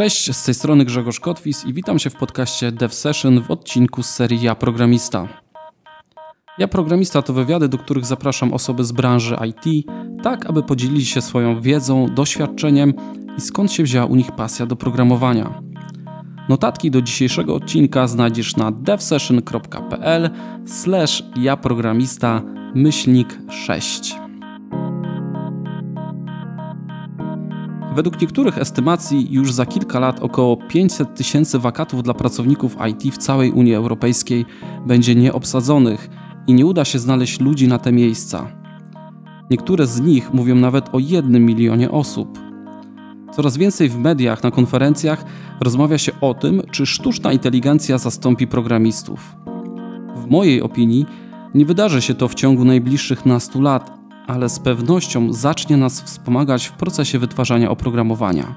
Cześć, z tej strony Grzegorz Kotwis i witam się w podcaście Dev Session w odcinku z serii Ja Programista. Ja Programista to wywiady, do których zapraszam osoby z branży IT, tak aby podzielili się swoją wiedzą, doświadczeniem i skąd się wzięła u nich pasja do programowania. Notatki do dzisiejszego odcinka znajdziesz na devsession.pl slash ja programista myślnik 6. Według niektórych estymacji już za kilka lat około 500 tysięcy wakatów dla pracowników IT w całej Unii Europejskiej będzie nieobsadzonych i nie uda się znaleźć ludzi na te miejsca. Niektóre z nich mówią nawet o jednym milionie osób. Coraz więcej w mediach, na konferencjach rozmawia się o tym, czy sztuczna inteligencja zastąpi programistów. W mojej opinii nie wydarzy się to w ciągu najbliższych nastu lat, ale z pewnością zacznie nas wspomagać w procesie wytwarzania oprogramowania.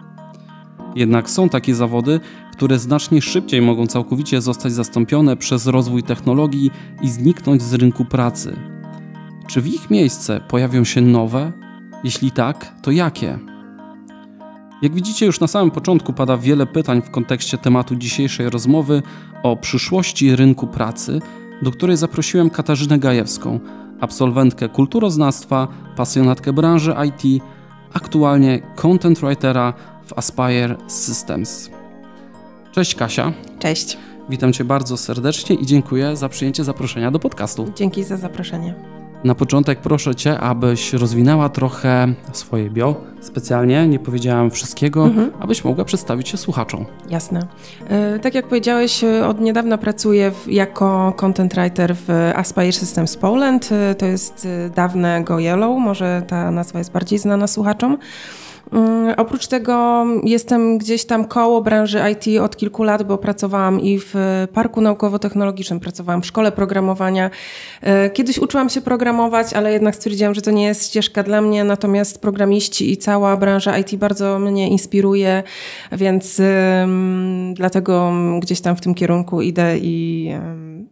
Jednak są takie zawody, które znacznie szybciej mogą całkowicie zostać zastąpione przez rozwój technologii i zniknąć z rynku pracy. Czy w ich miejsce pojawią się nowe? Jeśli tak, to jakie? Jak widzicie, już na samym początku pada wiele pytań w kontekście tematu dzisiejszej rozmowy o przyszłości rynku pracy, do której zaprosiłem Katarzynę Gajewską, absolwentkę kulturoznawstwa, pasjonatkę branży IT, aktualnie content writera w Aspire Systems. Cześć Kasia. Cześć. Witam Cię bardzo serdecznie i dziękuję za przyjęcie zaproszenia do podcastu. Dzięki za zaproszenie. Na początek proszę Cię, abyś rozwinęła trochę swoje bio. Specjalnie nie powiedziałam wszystkiego, mhm. abyś mogła przedstawić się słuchaczom. Jasne. E, tak jak powiedziałeś, e, od niedawna pracuję jako content writer w Aspire Systems Poland. E, to jest dawne Go Yellow, może ta nazwa jest bardziej znana słuchaczom. Mm, oprócz tego jestem gdzieś tam koło branży IT od kilku lat, bo pracowałam i w Parku Naukowo-Technologicznym, pracowałam w szkole programowania. E, kiedyś uczyłam się programować, ale jednak stwierdziłam, że to nie jest ścieżka dla mnie, natomiast programiści i cała branża IT bardzo mnie inspiruje, więc dlatego gdzieś tam w tym kierunku idę i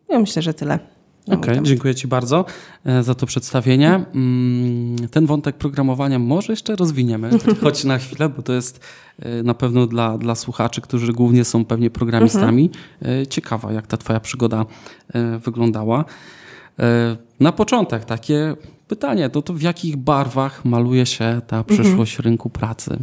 ja myślę, że tyle. Okej, okay, dziękuję Ci bardzo e, za to przedstawienie. Mm, ten wątek programowania może jeszcze rozwiniemy, choć na chwilę, bo to jest e, na pewno dla, dla słuchaczy, którzy głównie są pewnie programistami, mhm. ciekawa, jak ta Twoja przygoda wyglądała. Na początek takie pytanie, to, to w jakich barwach maluje się ta przyszłość mhm. rynku pracy?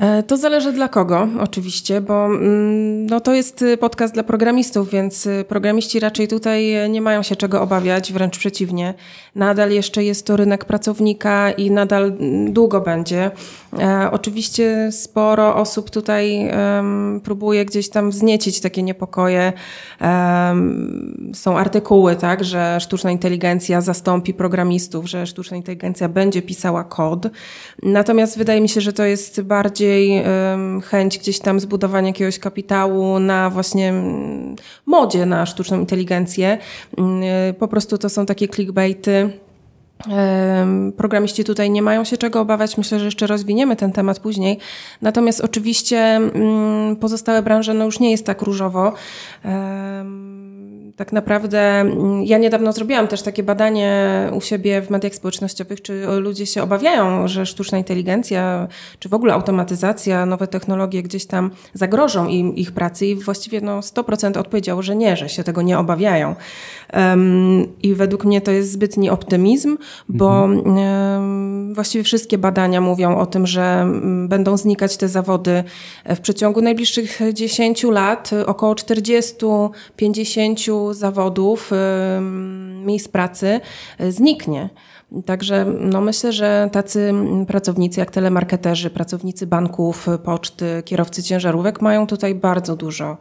E, to zależy dla kogo, oczywiście, bo mm, no, to jest y, podcast dla programistów, więc y, programiści raczej tutaj nie mają się czego obawiać, wręcz przeciwnie. Nadal jeszcze jest to rynek pracownika i nadal mm, długo będzie. E, oczywiście sporo osób tutaj próbuje gdzieś tam wzniecić takie niepokoje. Są artykuły, tak, że sztuczna inteligencja zastąpi programistów, że sztuczna inteligencja będzie pisała kod. Natomiast wydaje mi się, że to jest bardziej um, chęć gdzieś tam zbudowania jakiegoś kapitału na właśnie modzie na sztuczną inteligencję. Po prostu to są takie clickbaity Programiści tutaj nie mają się czego obawiać. Myślę, że jeszcze rozwiniemy ten temat później. Natomiast oczywiście mm, pozostałe branże no już nie jest tak różowo tak naprawdę mm, ja niedawno zrobiłam też takie badanie u siebie w mediach społecznościowych, czy ludzie się obawiają, że sztuczna inteligencja, czy w ogóle automatyzacja, nowe technologie gdzieś tam zagrożą im ich pracy i właściwie no 100% odpowiedziało, że nie, że się tego nie obawiają. I według mnie to jest zbytni optymizm, bo mhm. właściwie wszystkie badania mówią o tym, że um, będą znikać te zawody w przeciągu najbliższych 10 lat, około 40-50 zawodów, miejsc pracy y, zniknie. Także no myślę, że tacy pracownicy jak telemarketerzy, pracownicy banków, poczty, kierowcy ciężarówek mają tutaj bardzo dużo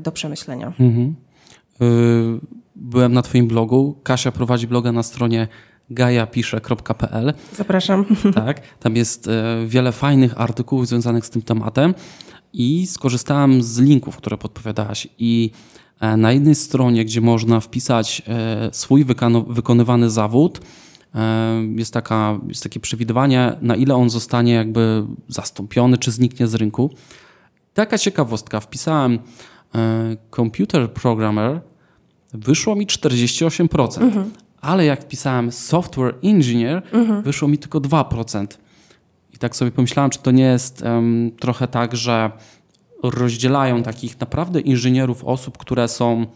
do przemyślenia. Mhm. Y, byłem na Twoim blogu. Kasia prowadzi bloga na stronie gajapisze.pl. Zapraszam. Tak, tam jest y, wiele fajnych artykułów związanych z tym tematem i skorzystałem z linków, które podpowiadałaś i E, na jednej stronie, gdzie można wpisać e, swój wykonywany zawód, e, jest, taka, jest takie przewidywanie, na ile on zostanie jakby zastąpiony, czy zniknie z rynku. Taka ciekawostka, wpisałem computer programmer, wyszło mi 48%, mhm. ale jak wpisałem software engineer, mhm. wyszło mi tylko 2%. I tak sobie pomyślałem, czy to nie jest um, trochę tak, że rozdzielają takich naprawdę inżynierów, osób, które są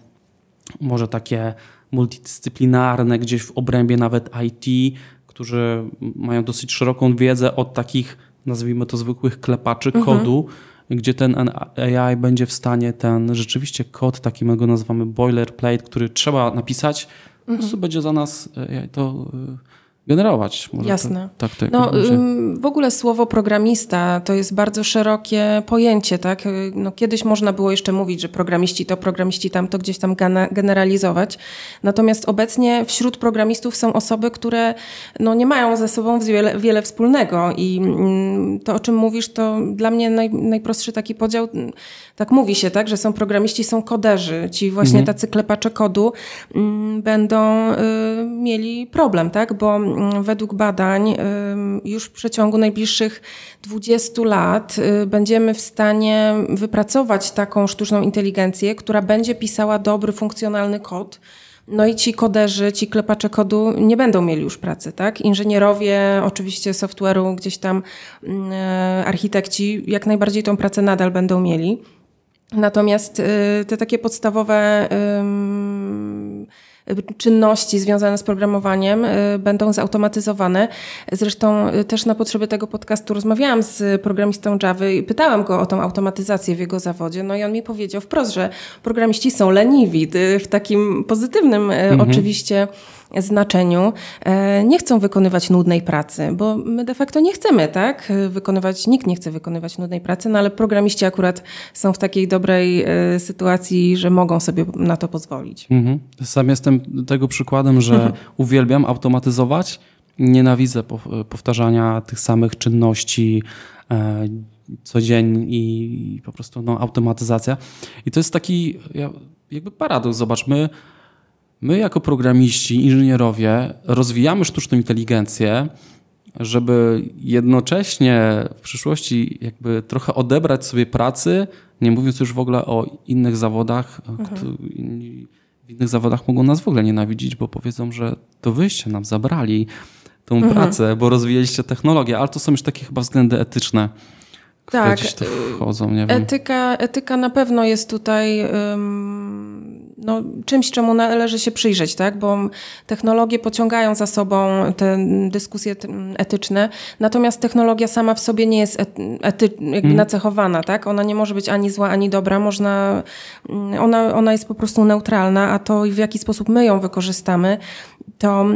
może takie multidyscyplinarne, gdzieś w obrębie nawet IT, którzy mają dosyć szeroką wiedzę od takich, nazwijmy to zwykłych klepaczy mhm. kodu, gdzie ten AI będzie w stanie ten rzeczywiście kod, taki my go nazywamy boilerplate, który trzeba napisać, mhm. po prostu będzie za nas e, to e, generować. Może Jasne. To, tak, tak no, w ogóle słowo programista to jest bardzo szerokie pojęcie. Tak? No, kiedyś można było jeszcze mówić, że programiści to, programiści tam, to gdzieś tam generalizować. Natomiast obecnie wśród programistów są osoby, które no, nie mają ze sobą wiele, wiele wspólnego i mm, to, o czym mówisz, to dla mnie naj, najprostszy taki podział, tak mówi się, tak, że są programiści, są koderzy. Ci właśnie mhm. tacy klepacze kodu mm, będą y, mieli problem, tak, bo według badań już w przeciągu najbliższych 20 lat y, będziemy w stanie wypracować taką sztuczną inteligencję, która będzie pisała dobry, funkcjonalny kod. No i ci koderzy, ci klepacze kodu nie będą mieli już pracy, tak? Inżynierowie, oczywiście software'u, gdzieś tam mm, architekci jak najbardziej tą pracę nadal będą mieli. Natomiast y, te takie podstawowe czynności związane z programowaniem y, będą zautomatyzowane. Zresztą y, też na potrzeby tego podcastu rozmawiałam z programistą Java i pytałam go o tą automatyzację w jego zawodzie. No i on mi powiedział wprost, że programiści są leniwi y, w takim pozytywnym mhm. oczywiście znaczeniu e, nie chcą wykonywać nudnej pracy, bo my de facto nie chcemy, tak? Wykonywać, nikt nie chce wykonywać nudnej pracy, no ale programiści akurat są w takiej dobrej e, sytuacji, że mogą sobie na to pozwolić. Mhm. Sam jestem tego przykładem, że uwielbiam automatyzować. Nienawidzę powtarzania tych samych czynności e, codziennie i po prostu no, automatyzacja. I to jest taki jakby paradoks. Zobaczmy, My, jako programiści, inżynierowie, rozwijamy sztuczną inteligencję, żeby jednocześnie w przyszłości jakby trochę odebrać sobie pracy, nie mówiąc już w ogóle o innych zawodach. Mhm. W innych zawodach mogą nas w ogóle nienawidzić, bo powiedzą, że to wyście nam zabrali tą mhm. pracę, bo rozwijaliście technologię, ale to są już takie chyba względy etyczne. Tak, wchodzą, nie wiem. Etyka, etyka na pewno jest tutaj um, no, czymś, czemu należy się przyjrzeć, tak? bo technologie pociągają za sobą te dyskusje etyczne, natomiast technologia sama w sobie nie jest ety, hmm. nacechowana. Tak? Ona nie może być ani zła, ani dobra. Można, mm, ona, ona jest po prostu neutralna, a to w jaki sposób my ją wykorzystamy, to,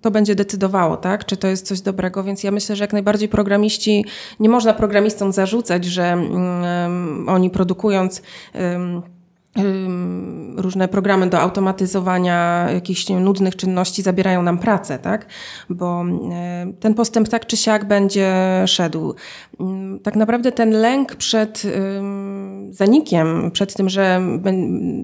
to będzie decydowało, tak? czy to jest coś dobrego. Więc ja myślę, że jak najbardziej programiści, nie można programistom zarzucać, że um, oni produkując um, różne programy do automatyzowania jakichś nudnych czynności zabierają nam pracę, tak? Bo ten postęp tak czy siak będzie szedł. Tak naprawdę ten lęk przed zanikiem, przed tym, że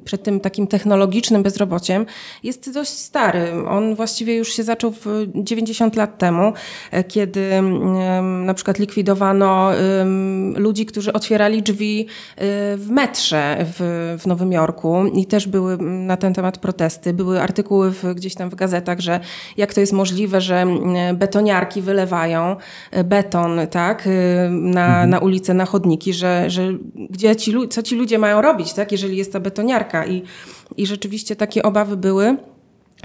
przed tym takim technologicznym bezrobociem jest dość stary. On właściwie już się zaczął 90 lat temu, e, kiedy na przykład likwidowano ludzi, którzy otwierali drzwi e, w metrze w, w Nowym Jorku i też były na ten temat protesty. Były artykuły w, gdzieś tam w gazetach, że jak to jest możliwe, że betoniarki wylewają e, beton tak, na, mhm. na ulicę, na chodniki, że, że gdzie ci, co ci ludzie mają robić, tak, jeżeli jest ta betoniarka. I, i rzeczywiście takie obawy były.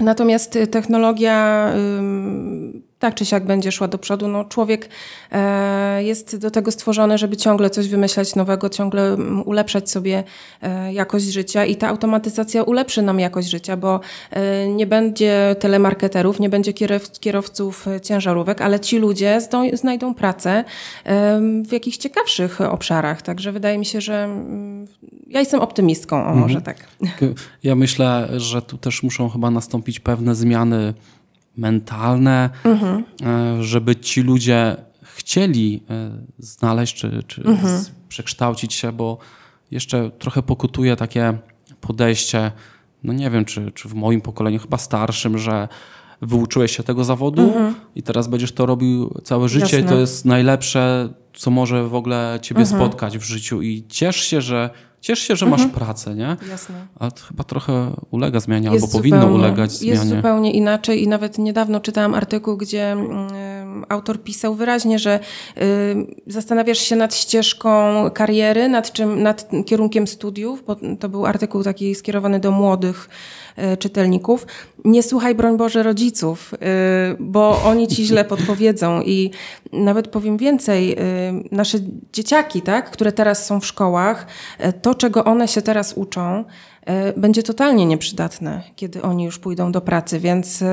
Natomiast technologia tak czy siak będzie szła do przodu. No, człowiek e, jest do tego stworzony, żeby ciągle coś wymyślać nowego, ciągle mm, ulepszać sobie e, jakość życia i ta automatyzacja ulepszy nam jakość życia, bo e, nie będzie telemarketerów, nie będzie kierowców ciężarówek, ale ci ludzie znajdą pracę w jakichś ciekawszych obszarach. Także wydaje mi się, że mm, ja jestem optymistką, o mhm. może tak. Ja myślę, że tu też muszą chyba nastąpić pewne zmiany mentalne, mhm. E, żeby ci ludzie chcieli e, znaleźć czy, czy mhm. przekształcić się, bo jeszcze trochę pokutuje takie podejście, no nie wiem, czy, czy w moim pokoleniu, chyba starszym, że wyuczyłeś się tego zawodu mhm. i teraz będziesz to robił całe życie Jasne. i to jest najlepsze, co może w ogóle ciebie mhm. spotkać w życiu i ciesz się, że Ciesz się, że masz mhm. pracę, nie? Jasne. Ale to chyba trochę ulega zmianie, jest albo powinno ulegać zmianie. Jest zupełnie inaczej i nawet niedawno czytałam artykuł, gdzie autor pisał wyraźnie, że zastanawiasz się nad ścieżką kariery, nad, czym, nad kierunkiem studiów, bo to był artykuł taki skierowany do młodych czytelników. Nie słuchaj, broń Boże, rodziców, e, bo oni ci źle podpowiedzą. I nawet powiem więcej, e, nasze dzieciaki, tak, które teraz są w szkołach, to, czego one się teraz uczą, będzie totalnie nieprzydatne, kiedy oni już pójdą do pracy, więc.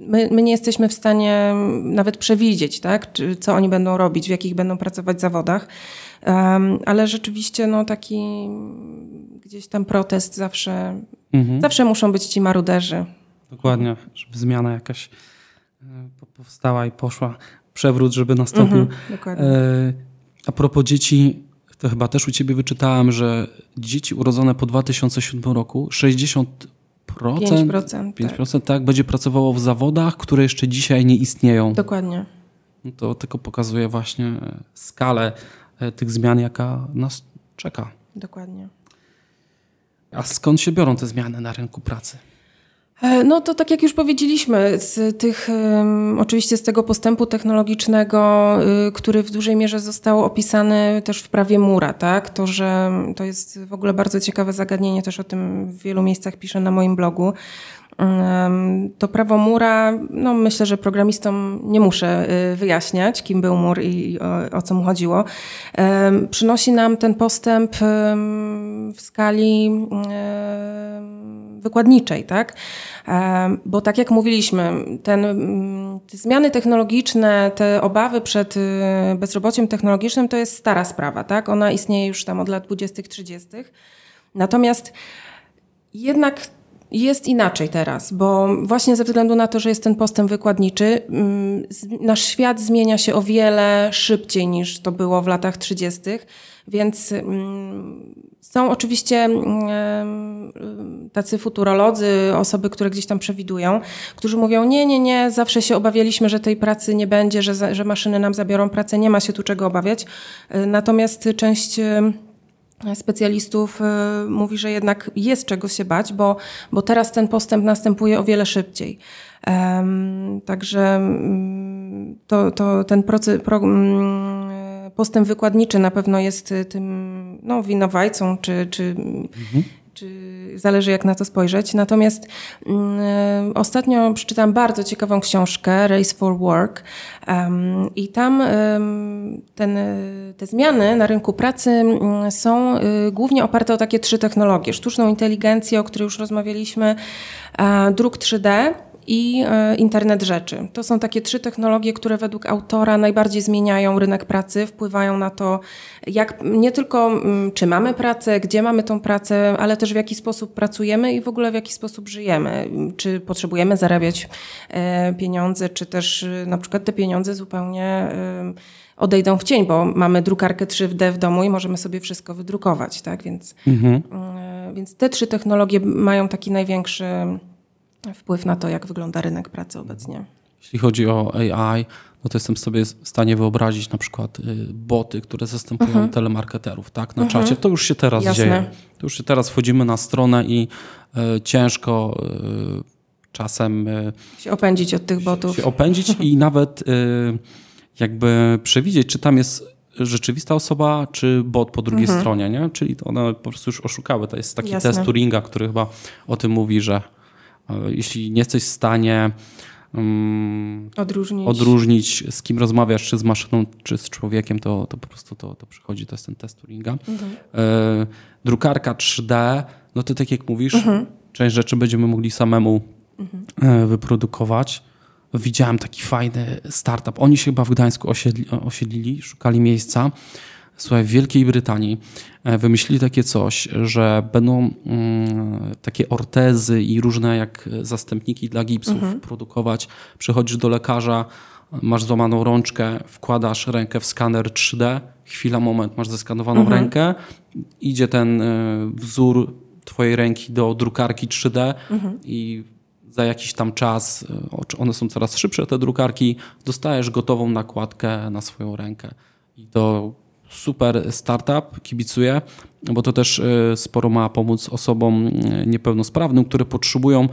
My, my, nie jesteśmy w stanie nawet przewidzieć, tak, czy, co oni będą robić, w jakich będą pracować zawodach, um, ale rzeczywiście no, taki gdzieś tam protest zawsze Mhm. Zawsze muszą być ci maruderzy. Dokładnie, żeby zmiana jakaś e, powstała i poszła, przewrót, żeby nastąpił. Mhm, dokładnie. E, a propos dzieci, to chyba też u ciebie wyczytałem, że dzieci urodzone po 2007 roku 60% 5%, 5% tak. tak, będzie pracowało w zawodach, które jeszcze dzisiaj nie istnieją. Dokładnie. No to tylko pokazuje właśnie skalę e, tych zmian, jaka nas czeka. Dokładnie. A skąd się biorą te zmiany na rynku pracy? E, no to tak jak już powiedzieliśmy, z tych, oczywiście z tego postępu technologicznego, y, który w dużej mierze został opisany też w prawie Mura, tak? To, że to jest w ogóle bardzo ciekawe zagadnienie, też o tym w wielu miejscach piszę na moim blogu. To prawo Mura, no myślę, że programistom nie muszę y, wyjaśniać, kim był Mur i o, co mu chodziło. Przynosi nam ten postęp w skali wykładniczej, tak? Bo tak jak mówiliśmy, ten, te zmiany technologiczne, te obawy przed y, bezrobociem technologicznym to jest stara sprawa, tak? Ona istnieje już tam od lat 20., 30. Natomiast jednak jest inaczej teraz, bo właśnie ze względu na to, że jest ten postęp wykładniczy, mm, nasz świat zmienia się o wiele szybciej niż to było w latach 30., więc mm, są oczywiście mm, tacy futurolodzy, osoby, które gdzieś tam przewidują, którzy mówią: Nie, nie, nie, zawsze się obawialiśmy, że tej pracy nie będzie, że, że maszyny nam zabiorą pracę, nie ma się tu czego obawiać. Y, natomiast część specjalistów y, mówi, że jednak jest czego się bać, bo, bo teraz ten postęp następuje o wiele szybciej. Um, także um, to, to ten proces, pro, um, postęp wykładniczy na pewno jest tym no, winowajcą, czy, czy mhm czy zależy jak na to spojrzeć. Natomiast um, ostatnio przeczytałam bardzo ciekawą książkę Race for Work um, i tam um, ten, te zmiany na rynku pracy mm, są y, głównie oparte o takie trzy technologie. Sztuczną inteligencję, o której już rozmawialiśmy, druk 3D, i e, internet rzeczy. To są takie trzy technologie, które według autora najbardziej zmieniają rynek pracy, wpływają na to, jak nie tylko mm, czy mamy pracę, gdzie mamy tą pracę, ale też w jaki sposób pracujemy i w ogóle w jaki sposób żyjemy. Czy potrzebujemy zarabiać e, pieniądze, czy też e, na przykład te pieniądze zupełnie odejdą w cień, bo mamy drukarkę 3D w domu i możemy sobie wszystko wydrukować, tak? Więc, mhm. więc te trzy technologie mają taki największy wpływ na to, jak wygląda rynek pracy obecnie. Jeśli chodzi o AI, no to jestem sobie w stanie wyobrazić na przykład y, boty, które zastępują mhm. telemarketerów tak, na mhm. czacie. To już się teraz Jasne. dzieje. To już się teraz wchodzimy na stronę i y, ciężko y, czasem... Y, się opędzić od tych botów. Się opędzić i nawet jakby przewidzieć, czy tam jest rzeczywista osoba, czy bot po drugiej mhm. stronie, nie? Czyli one po prostu już oszukały. To jest taki Jasne. test Turinga, który chyba o tym mówi, że jeśli nie jesteś w stanie um, odróżnić. odróżnić. z kim rozmawiasz, czy z maszyną, czy z człowiekiem, to, to po prostu to, to przychodzi, to jest ten test Turinga. Mhm. E, drukarka 3D, no to tak jak mówisz, mhm. część rzeczy będziemy mogli samemu mhm. e, wyprodukować. Widziałem taki fajny startup. Oni się chyba w Gdańsku osiedli, osiedlili, szukali miejsca. Słuchaj, w Wielkiej Brytanii e, wymyślili takie coś, że będą mm, takie ortezy i różne jak zastępniki dla gipsów mhm. produkować. Przychodzisz do lekarza, masz złamaną rączkę, wkładasz rękę w skaner 3D, chwila, moment, masz zeskanowaną mhm. rękę, idzie ten e, wzór twojej ręki do drukarki 3D mhm. i za jakiś tam czas, e, one są coraz szybsze te drukarki, dostajesz gotową nakładkę na swoją rękę. I to super startup, kibicuję, bo to też e, sporo ma pomóc osobom e, niepełnosprawnym, które potrzebują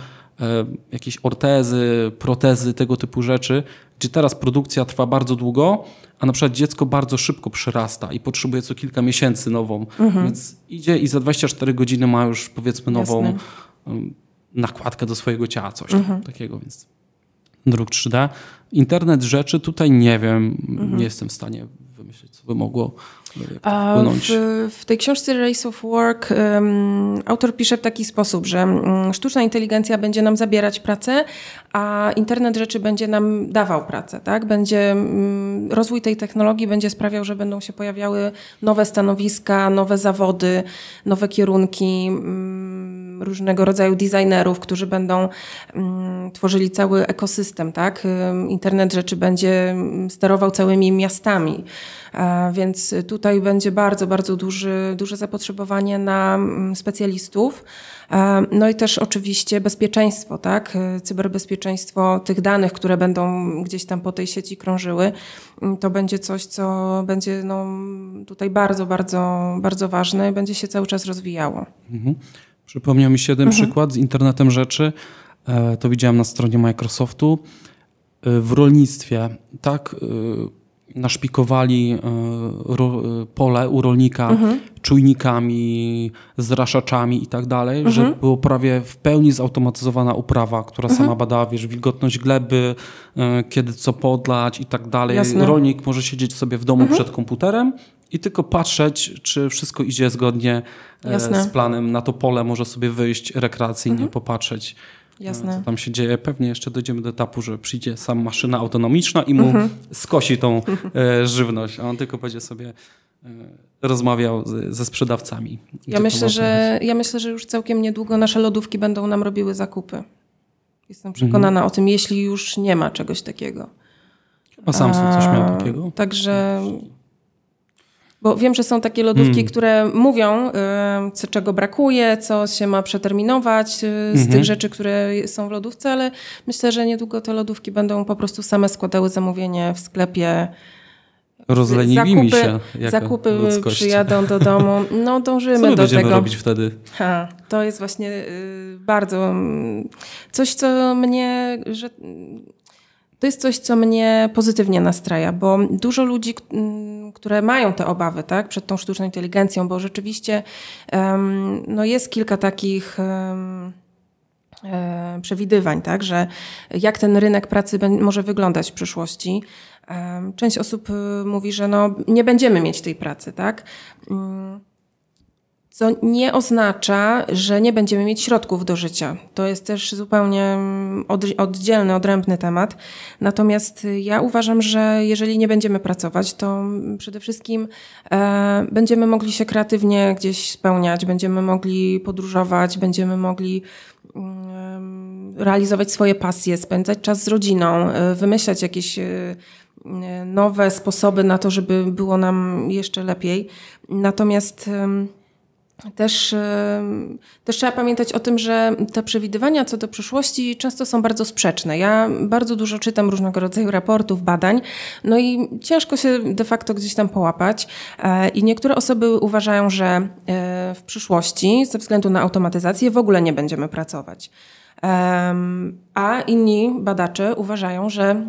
jakieś ortezy, protezy, tego typu rzeczy, gdzie teraz produkcja trwa bardzo długo, a na przykład dziecko bardzo szybko przyrasta i potrzebuje co kilka miesięcy nową, mhm. więc idzie i za 24 godziny ma już powiedzmy nową Jasne. nakładkę do swojego ciała, coś mhm. takiego, więc druk 3D. Internet rzeczy tutaj nie wiem, mhm. nie jestem w stanie wymyślić, co by mogło wpłynąć. W, w, tej książce Race of Work um, autor pisze w taki sposób, że um, sztuczna inteligencja będzie nam zabierać pracę, a internet rzeczy będzie nam dawał pracę. Tak? Będzie, um, rozwój tej technologii będzie sprawiał, że będą się pojawiały nowe stanowiska, nowe zawody, nowe kierunki różnego rodzaju designerów, którzy będą tworzyli cały ekosystem. Tak? Internet rzeczy będzie sterował całymi miastami. Więc tutaj będzie bardzo, bardzo duży, duże zapotrzebowanie na mm, specjalistów. No i też oczywiście bezpieczeństwo, tak? Cyberbezpieczeństwo tych danych, które będą gdzieś tam po tej sieci krążyły, mm, to będzie coś, co będzie no, tutaj bardzo, bardzo, bardzo ważne i będzie się cały czas rozwijało. Mhm. Przypomniał mi się jeden mhm. przykład z internetem rzeczy. E, to widziałem na stronie Microsoftu. E, w rolnictwie, tak? E, naszpikowali pole u rolnika mhm. czujnikami, zraszaczami i tak dalej, mhm. że było prawie w pełni zautomatyzowana uprawa, która mhm. sama badała, wiesz, wilgotność gleby, kiedy co podlać i tak dalej. Jasne. Rolnik może siedzieć sobie w domu mhm. przed komputerem i tylko patrzeć, czy wszystko idzie zgodnie e, Jasne. z planem na to pole, może sobie wyjść rekreacyjnie, mhm. popatrzeć Jasne. co tam się dzieje. Pewnie jeszcze dojdziemy do etapu, że przyjdzie sam maszyna autonomiczna i mu mhm. skosi tą e, żywność, a on tylko będzie sobie e, rozmawiał z, ze sprzedawcami. Ja myślę, że, ja myślę, że już całkiem niedługo nasze lodówki będą nam robiły zakupy. Jestem przekonana mhm. o tym, jeśli już nie ma czegoś takiego. A Samsung coś miał takiego? Także bo wiem, że są takie lodówki, hmm. które mówią, y, co, czego brakuje, co się ma przeterminować y, z mhm. tych rzeczy, które są w lodówce, ale myślę, że niedługo te lodówki będą po prostu same składały zamówienie w sklepie. Rozlenili się. Zakupy ludzkość. przyjadą do domu. No, dążymy Co do będziemy tego. robić wtedy? Ha, to jest właśnie y, bardzo mm, coś, co mnie. Że, to jest coś, co mnie pozytywnie nastraja, bo dużo ludzi, mm, które mają te obawy tak, przed tą sztuczną inteligencją, bo rzeczywiście um, no jest kilka takich um, przewidywań, tak, że jak ten rynek pracy może wyglądać w przyszłości. Część osób y, mówi, że no, nie będziemy mieć tej pracy, tak? Co nie oznacza, że nie będziemy mieć środków do życia. To jest też zupełnie mm, oddzielny, odrębny temat. Natomiast ja uważam, że jeżeli nie będziemy pracować, to przede wszystkim e, będziemy mogli się kreatywnie gdzieś spełniać, będziemy mogli podróżować, będziemy mogli mm, realizować swoje pasje, spędzać czas z rodziną, e, wymyślać jakieś e, nowe sposoby na to, żeby było nam jeszcze lepiej. Natomiast też, też trzeba pamiętać o tym, że te przewidywania co do przyszłości często są bardzo sprzeczne. Ja bardzo dużo czytam różnego rodzaju raportów, badań, no i ciężko się de facto gdzieś tam połapać. E, I niektóre osoby uważają, że e, w przyszłości, ze względu na automatyzację, w ogóle nie będziemy pracować. A inni badacze uważają, że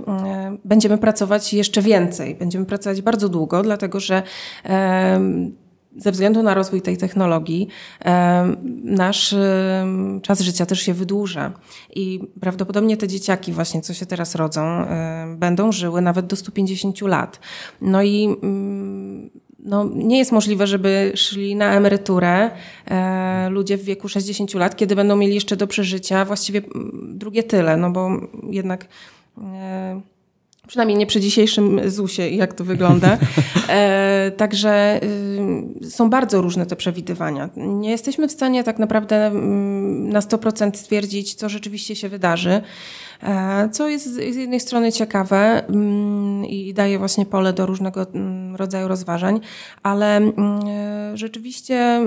będziemy pracować jeszcze więcej, będziemy pracować bardzo długo, dlatego że ze względu na rozwój tej technologii nasz czas życia też się wydłuża i prawdopodobnie te dzieciaki właśnie, co się teraz rodzą, będą żyły nawet do 150 lat. No i mm, no, nie jest możliwe, żeby szli na emeryturę e, ludzie w wieku 60 lat, kiedy będą mieli jeszcze do przeżycia właściwie mm, drugie tyle, no bo jednak e, Przynajmniej nie przy dzisiejszym ZUS-ie, jak to wygląda. E, także y, są bardzo różne te przewidywania. Nie jesteśmy w stanie tak naprawdę mm, na 100% stwierdzić, co rzeczywiście się wydarzy. E, co jest z jednej strony ciekawe mm, i daje właśnie pole do różnego mm, rodzaju rozważań, ale rzeczywiście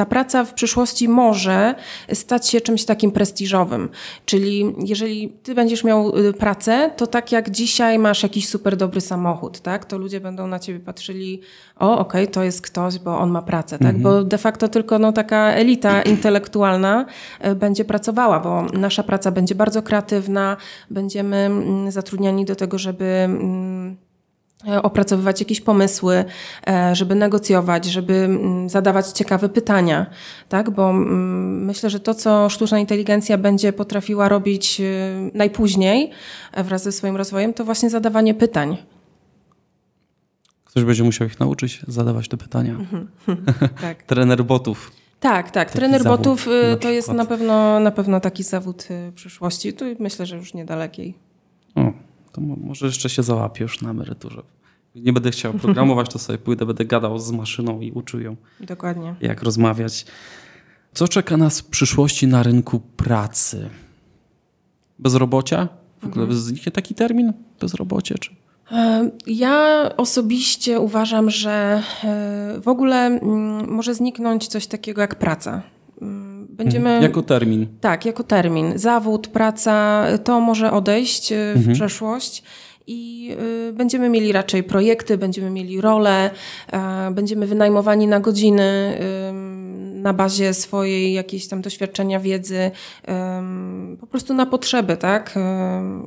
ta praca w przyszłości może stać się czymś takim prestiżowym. Czyli jeżeli ty będziesz miał y, pracę, to tak jak dzisiaj masz jakiś super dobry samochód, tak? To ludzie będą na ciebie patrzyli, o okej, okay, to jest ktoś, bo on ma pracę, tak? Mhm. Bo de facto tylko no, taka elita intelektualna y, będzie pracowała, bo nasza praca będzie bardzo kreatywna, będziemy mm, zatrudniani do tego, żeby mm, opracowywać jakieś pomysły, e, żeby negocjować, żeby mm, zadawać ciekawe pytania, tak? Bo mm, myślę, że to, co sztuczna inteligencja będzie potrafiła robić e, najpóźniej wraz ze swoim rozwojem, to właśnie zadawanie pytań. Ktoś będzie musiał ich nauczyć zadawać te pytania. Mhm. tak. Trener botów. Tak, tak. Taki Trener botów to jest na pewno, na pewno taki zawód przyszłości. Tu myślę, że już niedalekiej. O to może jeszcze się załapię już na emeryturze. Nie będę chciał programować, to sobie pójdę, będę gadał z maszyną i uczył ją. Dokładnie. Jak rozmawiać. Co czeka nas w przyszłości na rynku pracy? Bezrobocia? W ogóle mhm. zniknie taki termin? Bezrobocie? Czy? E, ja osobiście uważam, że e, w ogóle mm, może zniknąć coś takiego jak praca. Będziemy, mhm. jako termin. Tak, jako termin. Zawód, praca, to może odejść e, w mhm. przeszłość i y, będziemy mieli raczej projekty, będziemy mieli role, będziemy wynajmowani na godziny na bazie swojej jakiejś tam doświadczenia, wiedzy, po prostu na potrzeby, tak?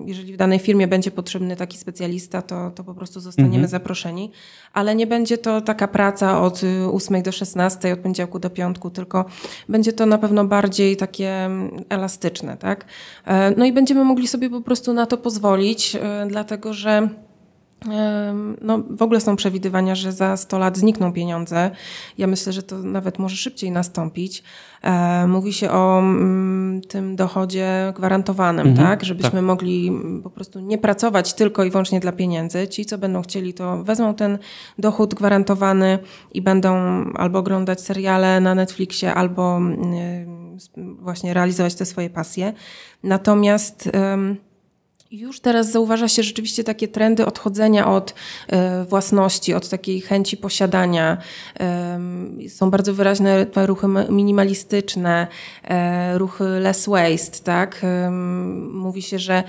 Jeżeli w danej firmie będzie potrzebny taki specjalista, to, to po prostu zostaniemy mhm. zaproszeni, ale nie będzie to taka praca od 8 do 16, od poniedziałku do piątku, tylko będzie to na pewno bardziej takie elastyczne, tak? E, no i będziemy mogli sobie po prostu na to pozwolić, e, dlatego że no, w ogóle są przewidywania, że za 100 lat znikną pieniądze. Ja myślę, że to nawet może szybciej nastąpić. Mówi się o mm, tym dochodzie gwarantowanym, mhm, tak? Żebyśmy tak. mogli po prostu nie pracować tylko i wyłącznie dla pieniędzy. Ci, co będą chcieli, to wezmą ten dochód gwarantowany i będą albo oglądać seriale na Netflixie, albo właśnie realizować te swoje pasje. Natomiast już teraz zauważa się rzeczywiście takie trendy odchodzenia od e, własności, od takiej chęci posiadania. Są bardzo wyraźne ruchy minimalistyczne, e, ruchy less waste, tak? Mówi się, że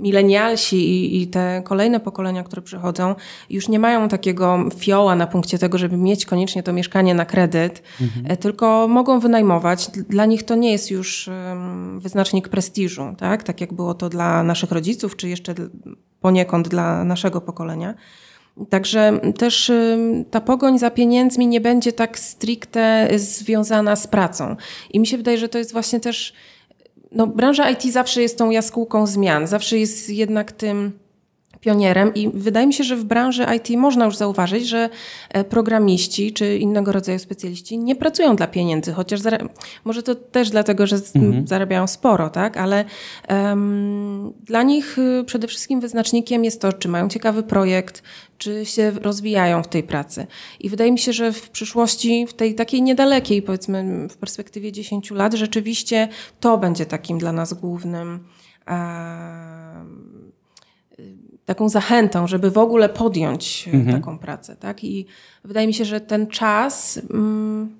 milenialsi i te kolejne pokolenia, które przychodzą, już nie mają takiego fioła na punkcie tego, żeby mieć koniecznie to mieszkanie na kredyt, mhm. E, tylko mogą wynajmować. Dla nich to nie jest już wyznacznik prestiżu, tak? Tak jak było to dla naszych rodziców, czy jeszcze poniekąd dla naszego pokolenia. Także też ta pogoń za pieniędzmi nie będzie tak stricte związana z pracą. I mi się wydaje, że to jest właśnie też. No, branża IT zawsze jest tą jaskółką zmian, zawsze jest jednak tym pionierem i wydaje mi się, że w branży IT można już zauważyć, że e, programiści czy innego rodzaju specjaliści nie pracują dla pieniędzy, chociaż może to też dlatego, że mhm. zarabiają sporo, tak? Ale um, dla nich y, przede wszystkim wyznacznikiem jest to, czy mają ciekawy projekt, czy się rozwijają w tej pracy. I wydaje mi się, że w przyszłości, w tej takiej niedalekiej, powiedzmy w perspektywie 10 lat, rzeczywiście to będzie takim dla nas głównym um, taką zachętą, żeby w ogóle podjąć e, mhm. taką pracę. Tak? I wydaje mi się, że ten czas, mm,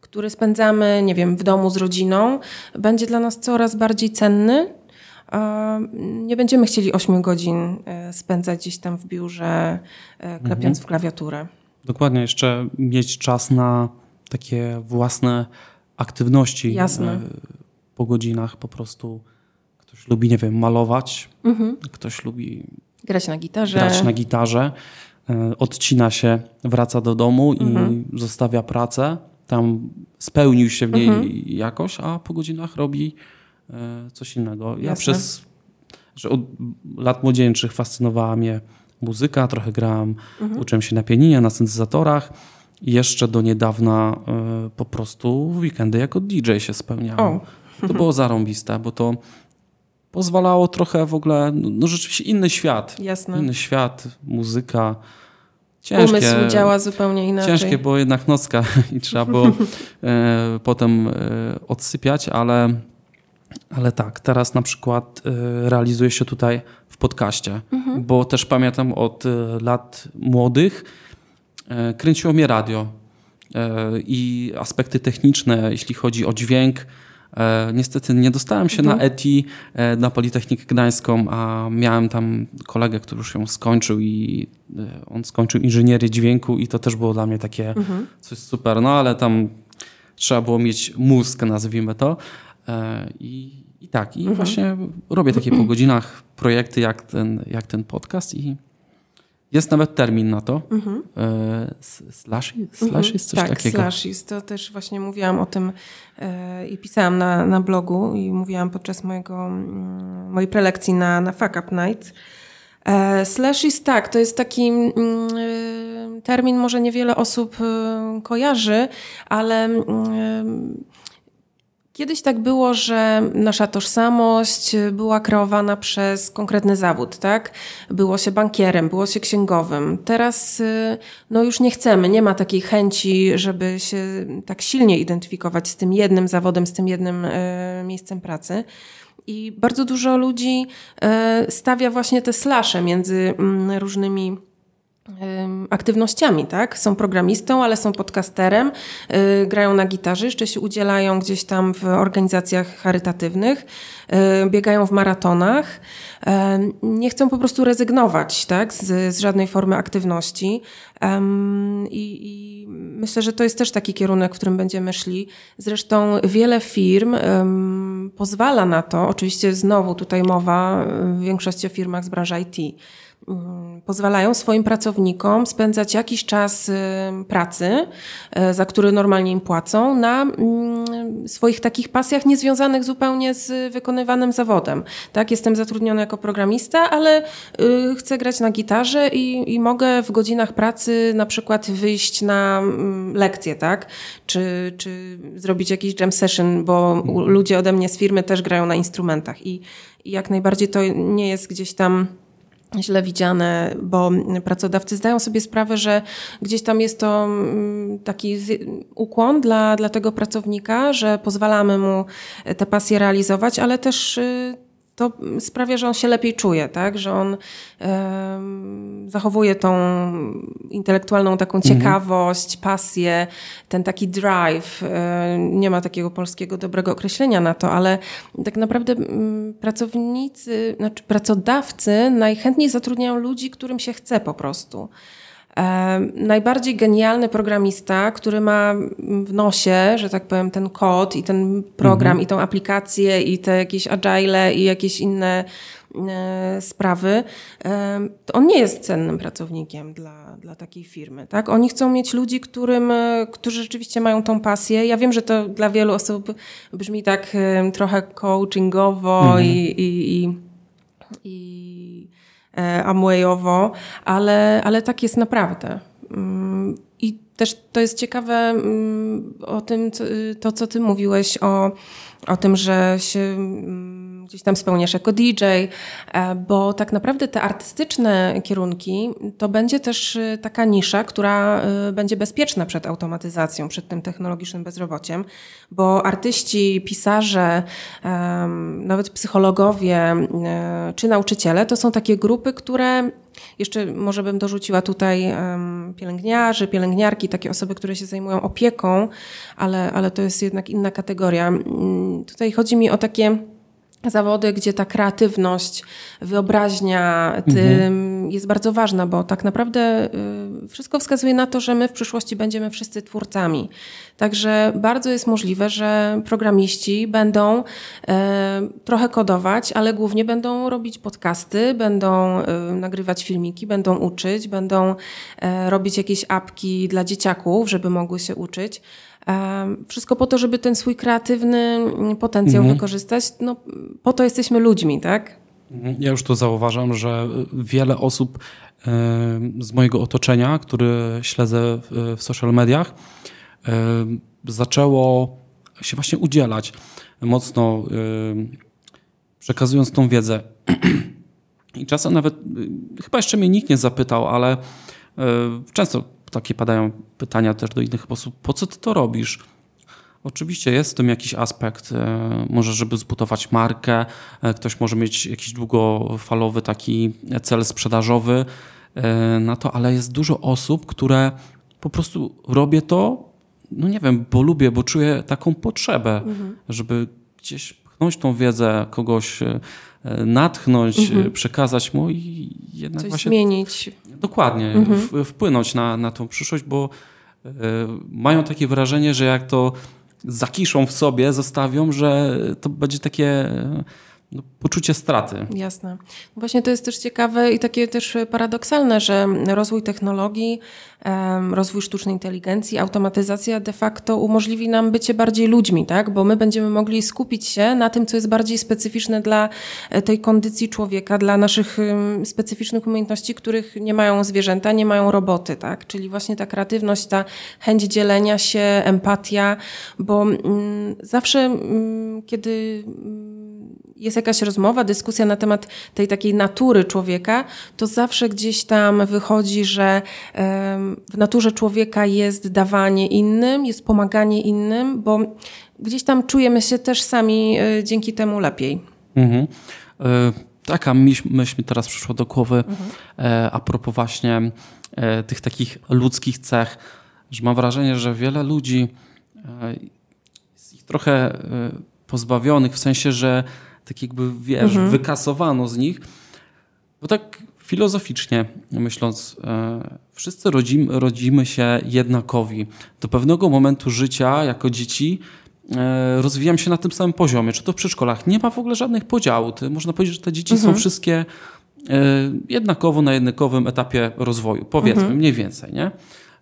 który spędzamy, nie wiem, w domu z rodziną, będzie dla nas coraz bardziej cenny. Nie będziemy chcieli 8 godzin e, spędzać gdzieś tam w biurze, e, klepiąc mhm. w klawiaturę. Dokładnie, jeszcze mieć czas na takie własne aktywności Jasne. po godzinach po prostu. Ktoś lubi, nie wiem, malować, mhm. ktoś lubi Grać na gitarze. Grać na gitarze. E, odcina się, wraca do domu mhm. i zostawia pracę. Tam spełnił się w niej mhm. jakoś, a po godzinach robi e, coś innego. Ja Jasne. przez że od lat młodzieńczych fascynowała mnie muzyka, trochę grałem, mhm. uczyłem się na pianinie, na syntezatorach. I jeszcze do niedawna y, po prostu w weekendy jako DJ się spełniałem. To było zarąbiste, bo to pozwalało trochę w ogóle, no, no rzeczywiście inny świat. Jasne. Inny świat, muzyka. Ciężkie, Umysł działa zupełnie inaczej. Ciężkie, bo jednak nocka i trzeba było e, potem e, odsypiać, ale Ale tak, teraz na przykład y, realizuję się tutaj w podcaście, mhm. bo też pamiętam od y, lat młodych y, kręciło mnie radio i aspekty techniczne, jeśli chodzi o dźwięk. Niestety nie dostałem się mhm. na ETI, na Politechnikę Gdańską, a miałem tam kolegę, który już ją skończył i on skończył inżynierię dźwięku i to też było dla mnie takie mhm. coś super, no ale tam trzeba było mieć mózg, nazwijmy to. I i tak, i mhm. właśnie robię takie po godzinach projekty jak ten, jak ten podcast i jest nawet termin na to. Mhm. E, slash, slash jest coś tak, takiego. Slash jest. To też właśnie mówiłam o tym e, i pisałam na, na blogu i mówiłam podczas mojego, mm, mojej prelekcji na, na Fuck Up Night. E, slash jest tak, to jest taki mm, e, termin, może niewiele osób e, kojarzy, ale mm, Kiedyś tak było, że nasza tożsamość była kreowana przez konkretny zawód, tak? Było się bankierem, było się księgowym. Teraz y, no już nie chcemy, nie ma takiej chęci, żeby się tak silnie identyfikować z tym jednym zawodem, z tym jednym y, miejscem pracy. I bardzo dużo ludzi stawia właśnie te slasze między mm, różnymi aktywnościami, tak? Są programistą, ale są podcasterem, yy, grają na gitarze, jeszcze się udzielają gdzieś tam w organizacjach charytatywnych, yy, biegają w maratonach. Nie chcą po prostu rezygnować, tak? Z, z żadnej formy aktywności. I, I, myślę, że to jest też taki kierunek, w którym będziemy szli. Zresztą wiele firm pozwala na to, oczywiście znowu tutaj mowa w większości o firmach z branży IT, pozwalają swoim pracownikom spędzać jakiś czas y, pracy, y, za który normalnie im płacą, na mm, swoich takich pasjach niezwiązanych zupełnie z wykonywanym zawodem. Tak, jestem zatrudniona jako programista, ale y, chcę grać na gitarze i, i mogę w godzinach pracy na przykład wyjść na mm, lekcję, tak? Czy, czy zrobić jakiś jam session, bo ludzie ode mnie z firmy też grają na instrumentach i, i jak najbardziej to nie jest gdzieś tam źle widziane, bo pracodawcy zdają sobie sprawę, że gdzieś tam jest to mm, taki ukłon dla, dla tego pracownika, że pozwalamy mu te pasje realizować, ale też y, to sprawia, że on się lepiej czuje, tak? że on zachowuje tą intelektualną taką mhm. ciekawość, pasję, ten taki drive. E, nie ma takiego polskiego dobrego określenia na to, ale tak naprawdę m, pracownicy, znaczy pracodawcy najchętniej zatrudniają ludzi, którym się chce po prostu. E, najbardziej genialny programista, który ma w nosie, że tak powiem, ten kod i ten program mhm. i tą aplikację i te jakieś agile i jakieś inne e, sprawy, e, to on nie jest cennym pracownikiem dla, dla takiej firmy. Tak? Oni chcą mieć ludzi, którym, którzy rzeczywiście mają tą pasję. Ja wiem, że to dla wielu osób brzmi tak trochę coachingowo mhm. i, i, i, i E, Amwayowo, ale, ale tak jest naprawdę. Mm, I też to jest ciekawe mm, o tym, to co ty mówiłeś o, o tym, że się mm, gdzieś tam spełniasz jako DJ, e, bo tak naprawdę te artystyczne kierunki to będzie też e, taka nisza, która e, będzie bezpieczna przed automatyzacją, przed tym technologicznym bezrobociem, bo artyści, pisarze, nawet psychologowie czy nauczyciele to są takie grupy, które jeszcze może bym dorzuciła tutaj pielęgniarzy, pielęgniarki, takie osoby, które się zajmują opieką, ale, ale to jest jednak inna kategoria. Mm, tutaj chodzi mi o takie zawody, gdzie ta kreatywność, wyobraźnia mhm. jest bardzo ważna, bo tak naprawdę y, wszystko wskazuje na to, że my w przyszłości będziemy wszyscy twórcami. Także bardzo jest możliwe, że programiści będą e, trochę kodować, ale głównie będą robić podcasty, będą e, nagrywać filmiki, będą uczyć, będą robić jakieś apki dla dzieciaków, żeby mogły się uczyć. Wszystko po to, żeby ten swój kreatywny potencjał mhm. wykorzystać. No, po to jesteśmy ludźmi, tak? Mhm. Ja już to zauważam, że wiele osób z mojego otoczenia, które śledzę w social mediach, zaczęło się właśnie udzielać mocno, przekazując tą wiedzę. I czasem nawet, chyba jeszcze mnie nikt nie zapytał, ale często takie padają pytania też do innych osób, po co ty to robisz? Oczywiście jest w tym jakiś aspekt, e, może żeby zbudować markę, e, ktoś może mieć jakiś długofalowy taki cel sprzedażowy e, na to, ale jest dużo osób, które po prostu robię to, no nie wiem, bo lubię, bo czuję taką potrzebę, mhm. żeby gdzieś pchnąć tą wiedzę, kogoś natchnąć, mhm. przekazać mu i jednak Coś właśnie... zmienić. Dokładnie, mhm. wpłynąć na, na tą przyszłość, bo mają takie wrażenie, że jak to zakiszą w sobie, zostawią, że to będzie takie no, poczucie straty. Jasne. Właśnie to jest też ciekawe i takie też paradoksalne, że rozwój technologii, rozwój sztucznej inteligencji, automatyzacja de facto umożliwi nam bycie bardziej ludźmi, tak? Bo my będziemy mogli skupić się na tym, co jest bardziej specyficzne dla e, tej kondycji człowieka, dla naszych specyficznych umiejętności, których nie mają zwierzęta, nie mają roboty, tak? Czyli właśnie ta kreatywność, ta chęć dzielenia się, empatia, bo mm, zawsze, mm, kiedy jest jakaś rozmowa, dyskusja na temat tej takiej natury człowieka, to zawsze gdzieś tam wychodzi, że w naturze człowieka jest dawanie innym, jest pomaganie innym, bo gdzieś tam czujemy się też sami e, dzięki temu lepiej. Mhm. E, taka myśl, mi teraz przyszła do głowy mhm. E, a propos właśnie tych takich ludzkich cech, że mam wrażenie, że wiele ludzi jest ich trochę pozbawionych, w sensie, że tak jakby, wiesz, mhm. wykasowano z nich. Bo tak filozoficznie myśląc, e, wszyscy rodzimy, rodzimy się jednakowi. Do pewnego momentu życia, jako dzieci, e, rozwijam się na tym samym poziomie, czy to w przedszkolach. Nie ma w ogóle żadnych podziałów. Można powiedzieć, że te dzieci mhm. są wszystkie e, jednakowo na jednakowym etapie rozwoju, powiedzmy, mhm. mniej więcej. Nie?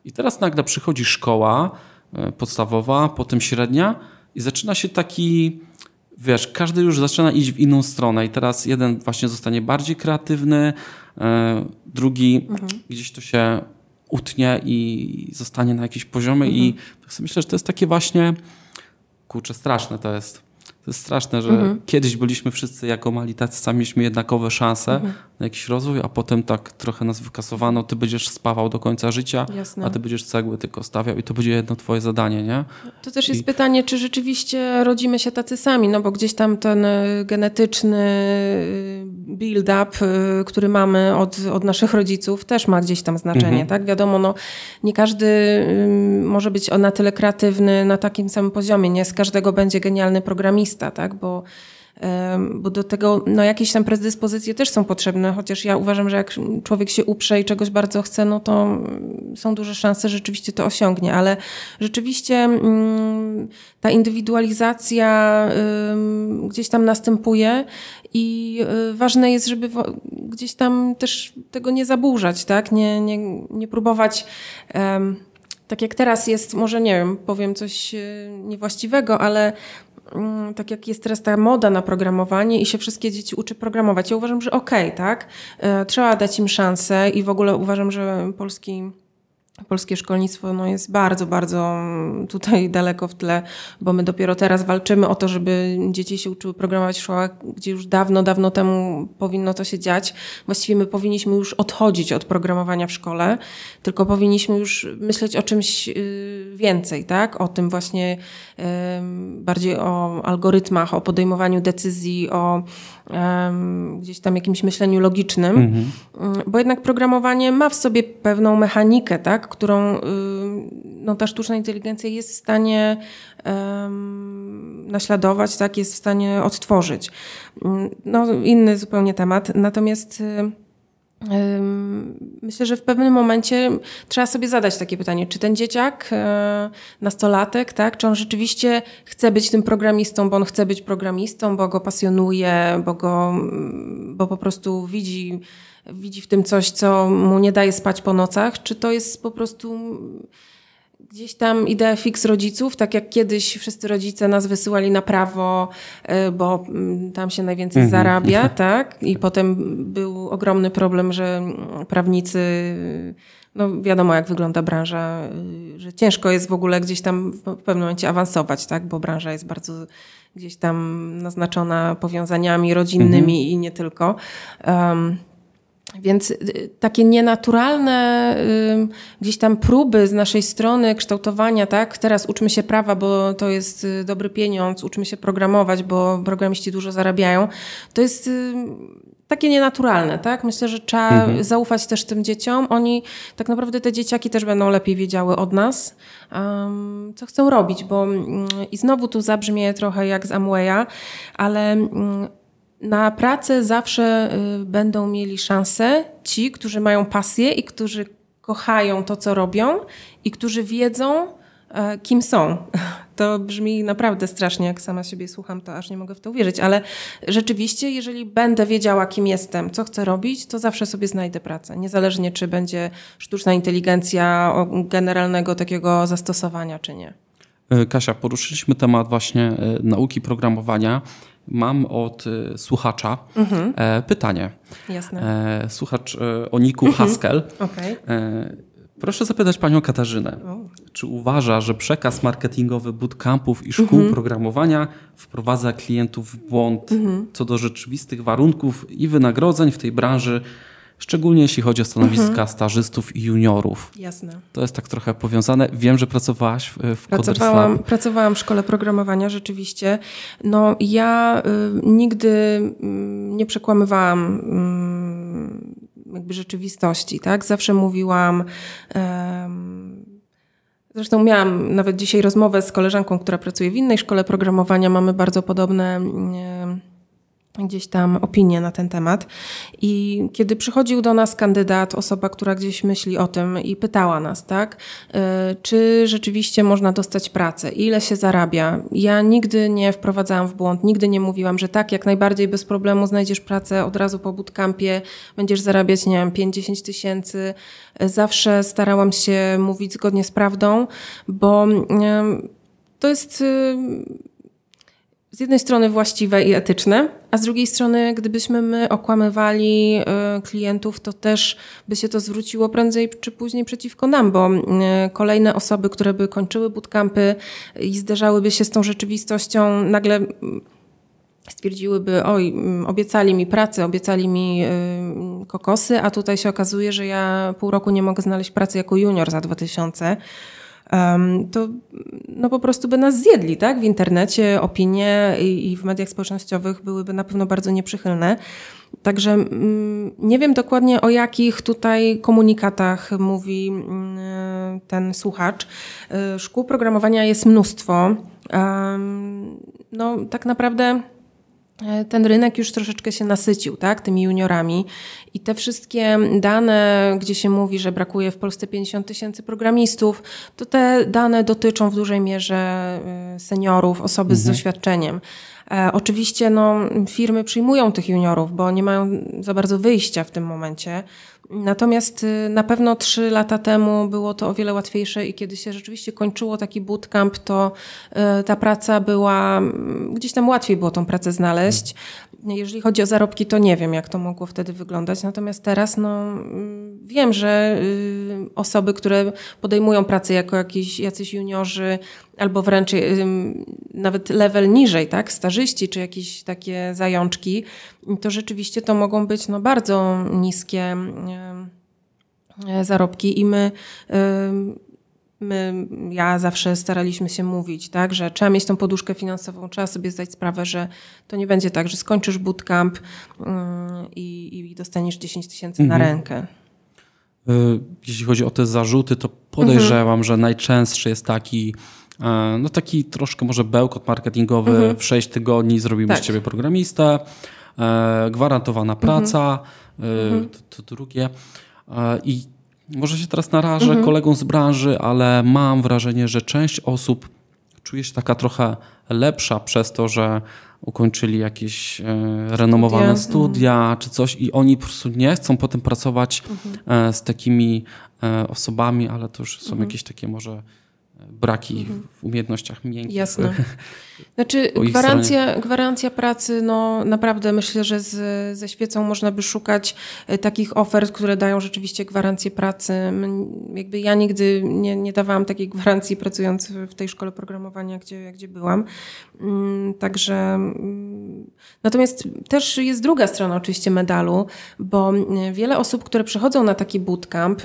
I teraz nagle przychodzi szkoła podstawowa, potem średnia i zaczyna się taki wiesz, każdy już zaczyna iść w inną stronę i teraz jeden właśnie zostanie bardziej kreatywny, e, drugi mhm. gdzieś to się utnie i zostanie na jakimś poziomie mhm. i tak sobie myślę, że to jest takie właśnie, kurczę, straszne to jest. To jest straszne, że mhm. kiedyś byliśmy wszyscy jako mali tacy sami, mieliśmy jednakowe szanse mhm. na jakiś rozwój, a potem tak trochę nas wykasowano, ty będziesz spawał do końca życia, Jasne. a ty będziesz cegły tylko stawiał i to będzie jedno twoje zadanie, nie? To też jest I... pytanie, czy rzeczywiście rodzimy się tacy sami, no bo gdzieś tam ten y, genetyczny y, build-up, y, który mamy od, od naszych rodziców też ma gdzieś tam znaczenie, mhm. tak? Wiadomo, no nie każdy może być na tyle kreatywny na takim samym poziomie, nie z każdego będzie genialny programista, tak? Bo, bo do tego no, jakieś tam predyspozycje też są potrzebne, chociaż ja uważam, że jak człowiek się uprze i czegoś bardzo chce, no to są duże szanse, że rzeczywiście to osiągnie, ale rzeczywiście mm, ta indywidualizacja gdzieś tam następuje i y, ważne jest, żeby gdzieś tam też tego nie zaburzać, tak? Nie, nie, nie próbować tak jak teraz jest, może nie wiem, powiem coś y, niewłaściwego, ale Mm, tak jak jest teraz ta moda na programowanie i się wszystkie dzieci uczy programować. Ja uważam, że okej, okay, tak? E, trzeba dać im szansę i w ogóle uważam, że polski polskie szkolnictwo no, jest bardzo, bardzo tutaj daleko w tle, bo my dopiero teraz walczymy o to, żeby dzieci się uczyły programować w szkołach, gdzie już dawno, dawno temu powinno to się dziać. Właściwie my powinniśmy już odchodzić od programowania w szkole, tylko powinniśmy już myśleć o czymś y, więcej, tak? O tym właśnie bardziej o algorytmach, o podejmowaniu decyzji, o gdzieś tam jakimś myśleniu logicznym, mhm. Mm, bo jednak programowanie ma w sobie pewną mechanikę, tak, którą y, no, ta sztuczna inteligencja jest w stanie naśladować, tak, jest w stanie odtworzyć. Mm, no, inny zupełnie temat. Natomiast y, Myślę, że w pewnym momencie trzeba sobie zadać takie pytanie, czy ten dzieciak, e, nastolatek, tak, czy on rzeczywiście chce być tym programistą, bo on chce być programistą, bo go pasjonuje, bo, go, bo po prostu widzi, widzi w tym coś, co mu nie daje spać po nocach, czy to jest po prostu gdzieś tam idea fix rodziców, tak jak kiedyś wszyscy rodzice nas wysyłali na prawo, e, bo mm, tam się najwięcej mhm. zarabia, tak? I potem był ogromny problem, że prawnicy, no wiadomo jak wygląda branża, y, że ciężko jest w ogóle gdzieś tam w pewnym momencie awansować, tak? Bo branża jest bardzo gdzieś tam naznaczona powiązaniami rodzinnymi mhm. i nie tylko. Um, Więc y, takie nienaturalne gdzieś tam próby z naszej strony kształtowania, tak? Teraz uczmy się prawa, bo to jest y, dobry pieniądz, uczmy się programować, bo programiści dużo zarabiają. To jest takie nienaturalne, tak? Myślę, że trzeba mhm. zaufać też tym dzieciom. Oni, tak naprawdę te dzieciaki też będą lepiej wiedziały od nas, um, co chcą robić, bo um, i znowu tu zabrzmie trochę jak z Amwaya, ale um, na pracę zawsze y, będą mieli szansę ci, którzy mają pasję i którzy kochają to, co robią i którzy wiedzą, e, kim są. To brzmi naprawdę strasznie, jak sama siebie słucham, to aż nie mogę w to uwierzyć, ale rzeczywiście, jeżeli będę wiedziała, kim jestem, co chcę robić, to zawsze sobie znajdę pracę. Niezależnie, czy będzie sztuczna inteligencja generalnego takiego zastosowania, czy nie. E, Kasia, poruszyliśmy temat właśnie e, nauki programowania. Mam od y, słuchacza mhm. e, pytanie. Jasne. E, słuchacz e, o niku mhm. Haskell. Okay. E, proszę zapytać panią Katarzynę, czy uważa, że przekaz marketingowy bootcampów i szkół mhm. programowania wprowadza klientów w błąd mhm. co do rzeczywistych warunków i wynagrodzeń w tej branży Szczególnie jeśli chodzi o stanowiska mhm. stażystów i juniorów. Jasne. To jest tak trochę powiązane. Wiem, że pracowałaś w, w pracowałam, pracowałam w szkole programowania rzeczywiście. No ja y, nigdy y, nie przekłamywałam y, jakby rzeczywistości, tak? Zawsze mówiłam Zresztą miałam nawet dzisiaj rozmowę z koleżanką, która pracuje w innej szkole programowania. Mamy bardzo podobne gdzieś tam opinie na ten temat. I kiedy przychodził do nas kandydat, osoba, która gdzieś myśli o tym i pytała nas, tak, y, czy rzeczywiście można dostać pracę, ile się zarabia. Ja nigdy nie wprowadzałam w błąd, nigdy nie mówiłam, że tak, jak najbardziej bez problemu znajdziesz pracę od razu po bootcampie, będziesz zarabiać, nie wiem, 5-10 tysięcy. Zawsze starałam się mówić zgodnie z prawdą, bo to jest y, z jednej strony właściwe i etyczne, a z drugiej strony, gdybyśmy my okłamywali y, klientów, to też by się to zwróciło prędzej czy później przeciwko nam, bo y, kolejne osoby, które by kończyły bootcampy i zderzałyby się z tą rzeczywistością, nagle mm, stwierdziłyby, oj, mm, obiecali mi pracę, obiecali mi y, kokosy, a tutaj się okazuje, że ja pół roku nie mogę znaleźć pracy jako junior za 2000 to no po prostu by nas zjedli, tak? W internecie opinie i, w mediach społecznościowych byłyby na pewno bardzo nieprzychylne. Także mm, nie wiem dokładnie o jakich tutaj komunikatach mówi mm, ten słuchacz. Y, szkół programowania jest mnóstwo. No tak naprawdę E, ten rynek już troszeczkę się nasycił, tak, tymi juniorami i te wszystkie dane, gdzie się mówi, że brakuje w Polsce 50 tysięcy programistów, to te dane dotyczą w dużej mierze e, seniorów, osoby mhm. z doświadczeniem. E, oczywiście no, firmy przyjmują tych juniorów, bo nie mają za bardzo wyjścia w tym momencie. Natomiast y, na pewno trzy lata temu było to o wiele łatwiejsze i kiedy się rzeczywiście kończyło taki bootcamp, to y, ta praca była, mm, gdzieś tam łatwiej było tą pracę znaleźć. Jeżeli chodzi o zarobki, to nie wiem, jak to mogło wtedy wyglądać. Natomiast teraz no, mm, wiem, że y, osoby, które podejmują pracę jako jakiś, jacyś juniorzy, albo wręcz nawet level niżej, tak, stażyści, czy jakieś takie zajączki, to rzeczywiście to mogą być no, bardzo niskie zarobki i my My, ja zawsze staraliśmy się mówić, tak, że trzeba mieć tą poduszkę finansową, trzeba sobie zdać sprawę, że to nie będzie tak, że skończysz bootcamp i, i dostaniesz 10 tysięcy mhm. na rękę. Y, jeśli chodzi o te zarzuty, to podejrzewam, mhm. że najczęstszy jest taki, e, no taki troszkę może bełkot marketingowy, mhm. w 6 tygodni zrobimy tak. z ciebie programistę, e, gwarantowana mhm. praca, mhm. to, to drugie. I może się teraz narażę mhm. kolegom z branży, ale mam wrażenie, że część osób czuje się taka trochę lepsza przez to, że ukończyli jakieś e, renomowane studia, studia mhm. czy coś i oni po prostu nie chcą potem pracować mhm. e, z takimi e, osobami, ale to już są mhm. jakieś takie może braki mhm. w umiejętnościach miękkich. Jasne. Znaczy gwarancja, gwarancja pracy, no naprawdę myślę, że z, ze świecą można by szukać e, takich ofert, które dają rzeczywiście gwarancję pracy. Jakby ja nigdy nie, nie dawałam takiej gwarancji pracując w tej szkole programowania, gdzie, gdzie byłam. Mm, także mm, natomiast też jest druga strona oczywiście medalu, bo wiele osób, które przychodzą na taki bootcamp,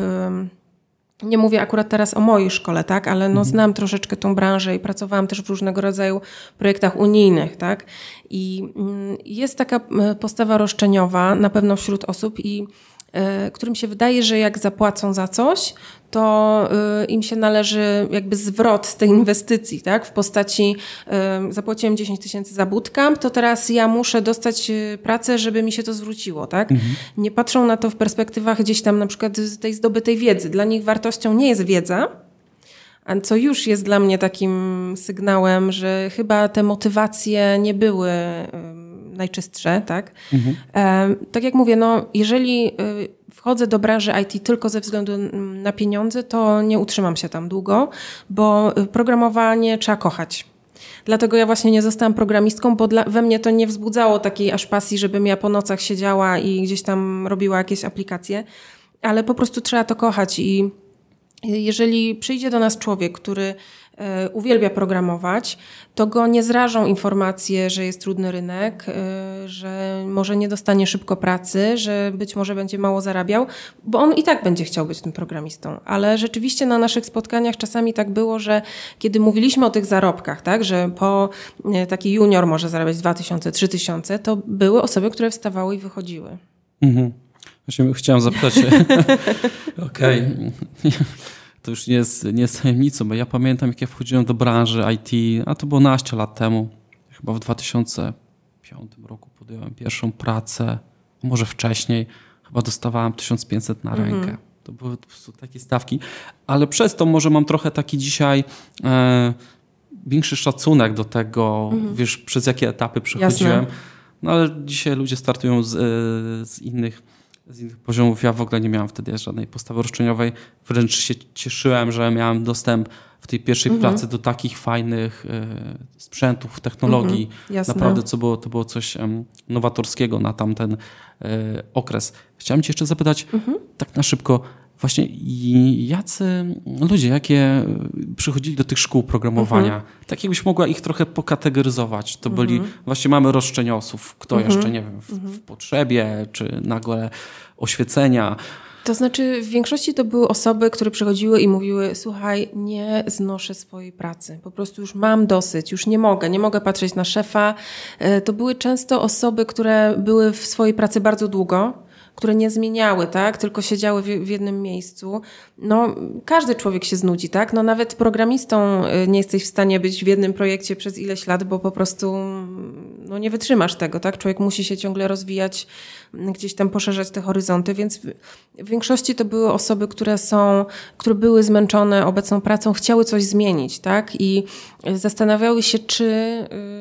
nie mówię akurat teraz o mojej szkole, tak, ale no mhm. znam troszeczkę tą branżę i pracowałam też w różnego rodzaju projektach unijnych, tak. I mm, jest taka postawa roszczeniowa na pewno wśród osób i E, którym się wydaje, że jak zapłacą za coś, to e, im się należy jakby zwrot z tej inwestycji, tak? W postaci e, zapłaciłem 10 tysięcy za bootcamp, to teraz ja muszę dostać pracę, żeby mi się to zwróciło, tak? Mhm. Nie patrzą na to w perspektywach gdzieś tam na przykład tej zdobytej wiedzy. Dla nich wartością nie jest wiedza, a co już jest dla mnie takim sygnałem, że chyba te motywacje nie były najczystsze, tak? Mhm. tak jak mówię, no, jeżeli y, wchodzę do branży IT tylko ze względu na pieniądze, to nie utrzymam się tam długo, bo y, programowanie trzeba kochać. Dlatego ja właśnie nie zostałam programistką, bo dla, we mnie to nie wzbudzało takiej aż pasji, żebym ja po nocach siedziała i gdzieś tam robiła jakieś aplikacje, ale po prostu trzeba to kochać i jeżeli przyjdzie do nas człowiek, który uwielbia programować, to go nie zrażą informacje, że jest trudny rynek, e, że może nie dostanie szybko pracy, że być może będzie mało zarabiał, bo on i tak będzie chciał być tym programistą. Ale rzeczywiście na naszych spotkaniach czasami tak było, że kiedy mówiliśmy o tych zarobkach, tak, że po e, taki junior może zarabiać 2000, 3000, to były osoby, które wstawały i wychodziły. Mhm. Właśnie chciałem zapytać. Okej. To już nie jest, nie jest tajemnicą, bo ja pamiętam, jak ja wchodziłem do branży IT, a to było naście lat temu, chyba w 2005 roku podjąłem pierwszą pracę, może wcześniej, chyba dostawałem 1500 na rękę. Mhm. To były po prostu takie stawki, ale przez to może mam trochę taki dzisiaj e, większy szacunek do tego, mhm. wiesz, przez jakie etapy przechodziłem. Jasne. No ale dzisiaj ludzie startują z, e, z innych z innych poziomów. Ja w ogóle nie miałem wtedy żadnej postawy roszczeniowej. Wręcz się cieszyłem, że miałem dostęp w tej pierwszej mhm. pracy do takich fajnych y, sprzętów, technologii. Mhm, Naprawdę co było, to było coś um, nowatorskiego na tamten y, okres. Chciałem cię jeszcze zapytać mhm. tak na szybko, właśnie jacy ludzie, jakie przychodzili do tych szkół programowania, mhm. tak jakbyś mogła ich trochę pokategoryzować. To byli, mhm. właśnie mamy roszczeniosów, kto mhm. jeszcze, nie wiem, w, mhm. w, potrzebie, czy nagle oświecenia. To znaczy, w większości to były osoby, które przychodziły i mówiły: Słuchaj, nie znoszę swojej pracy. Po prostu już mam dosyć, już nie mogę, nie mogę patrzeć na szefa. E, to były często osoby, które były w swojej pracy bardzo długo które nie zmieniały, tak? Tylko siedziały w, w, jednym miejscu. No, każdy człowiek się znudzi, tak? No, nawet programistą y, nie jesteś w stanie być w jednym projekcie przez ileś lat, bo po prostu no, nie wytrzymasz tego, tak? Człowiek musi się ciągle rozwijać, gdzieś tam poszerzać te horyzonty, więc w, większości to były osoby, które są, które były zmęczone obecną pracą, chciały coś zmienić, tak? I zastanawiały się, czy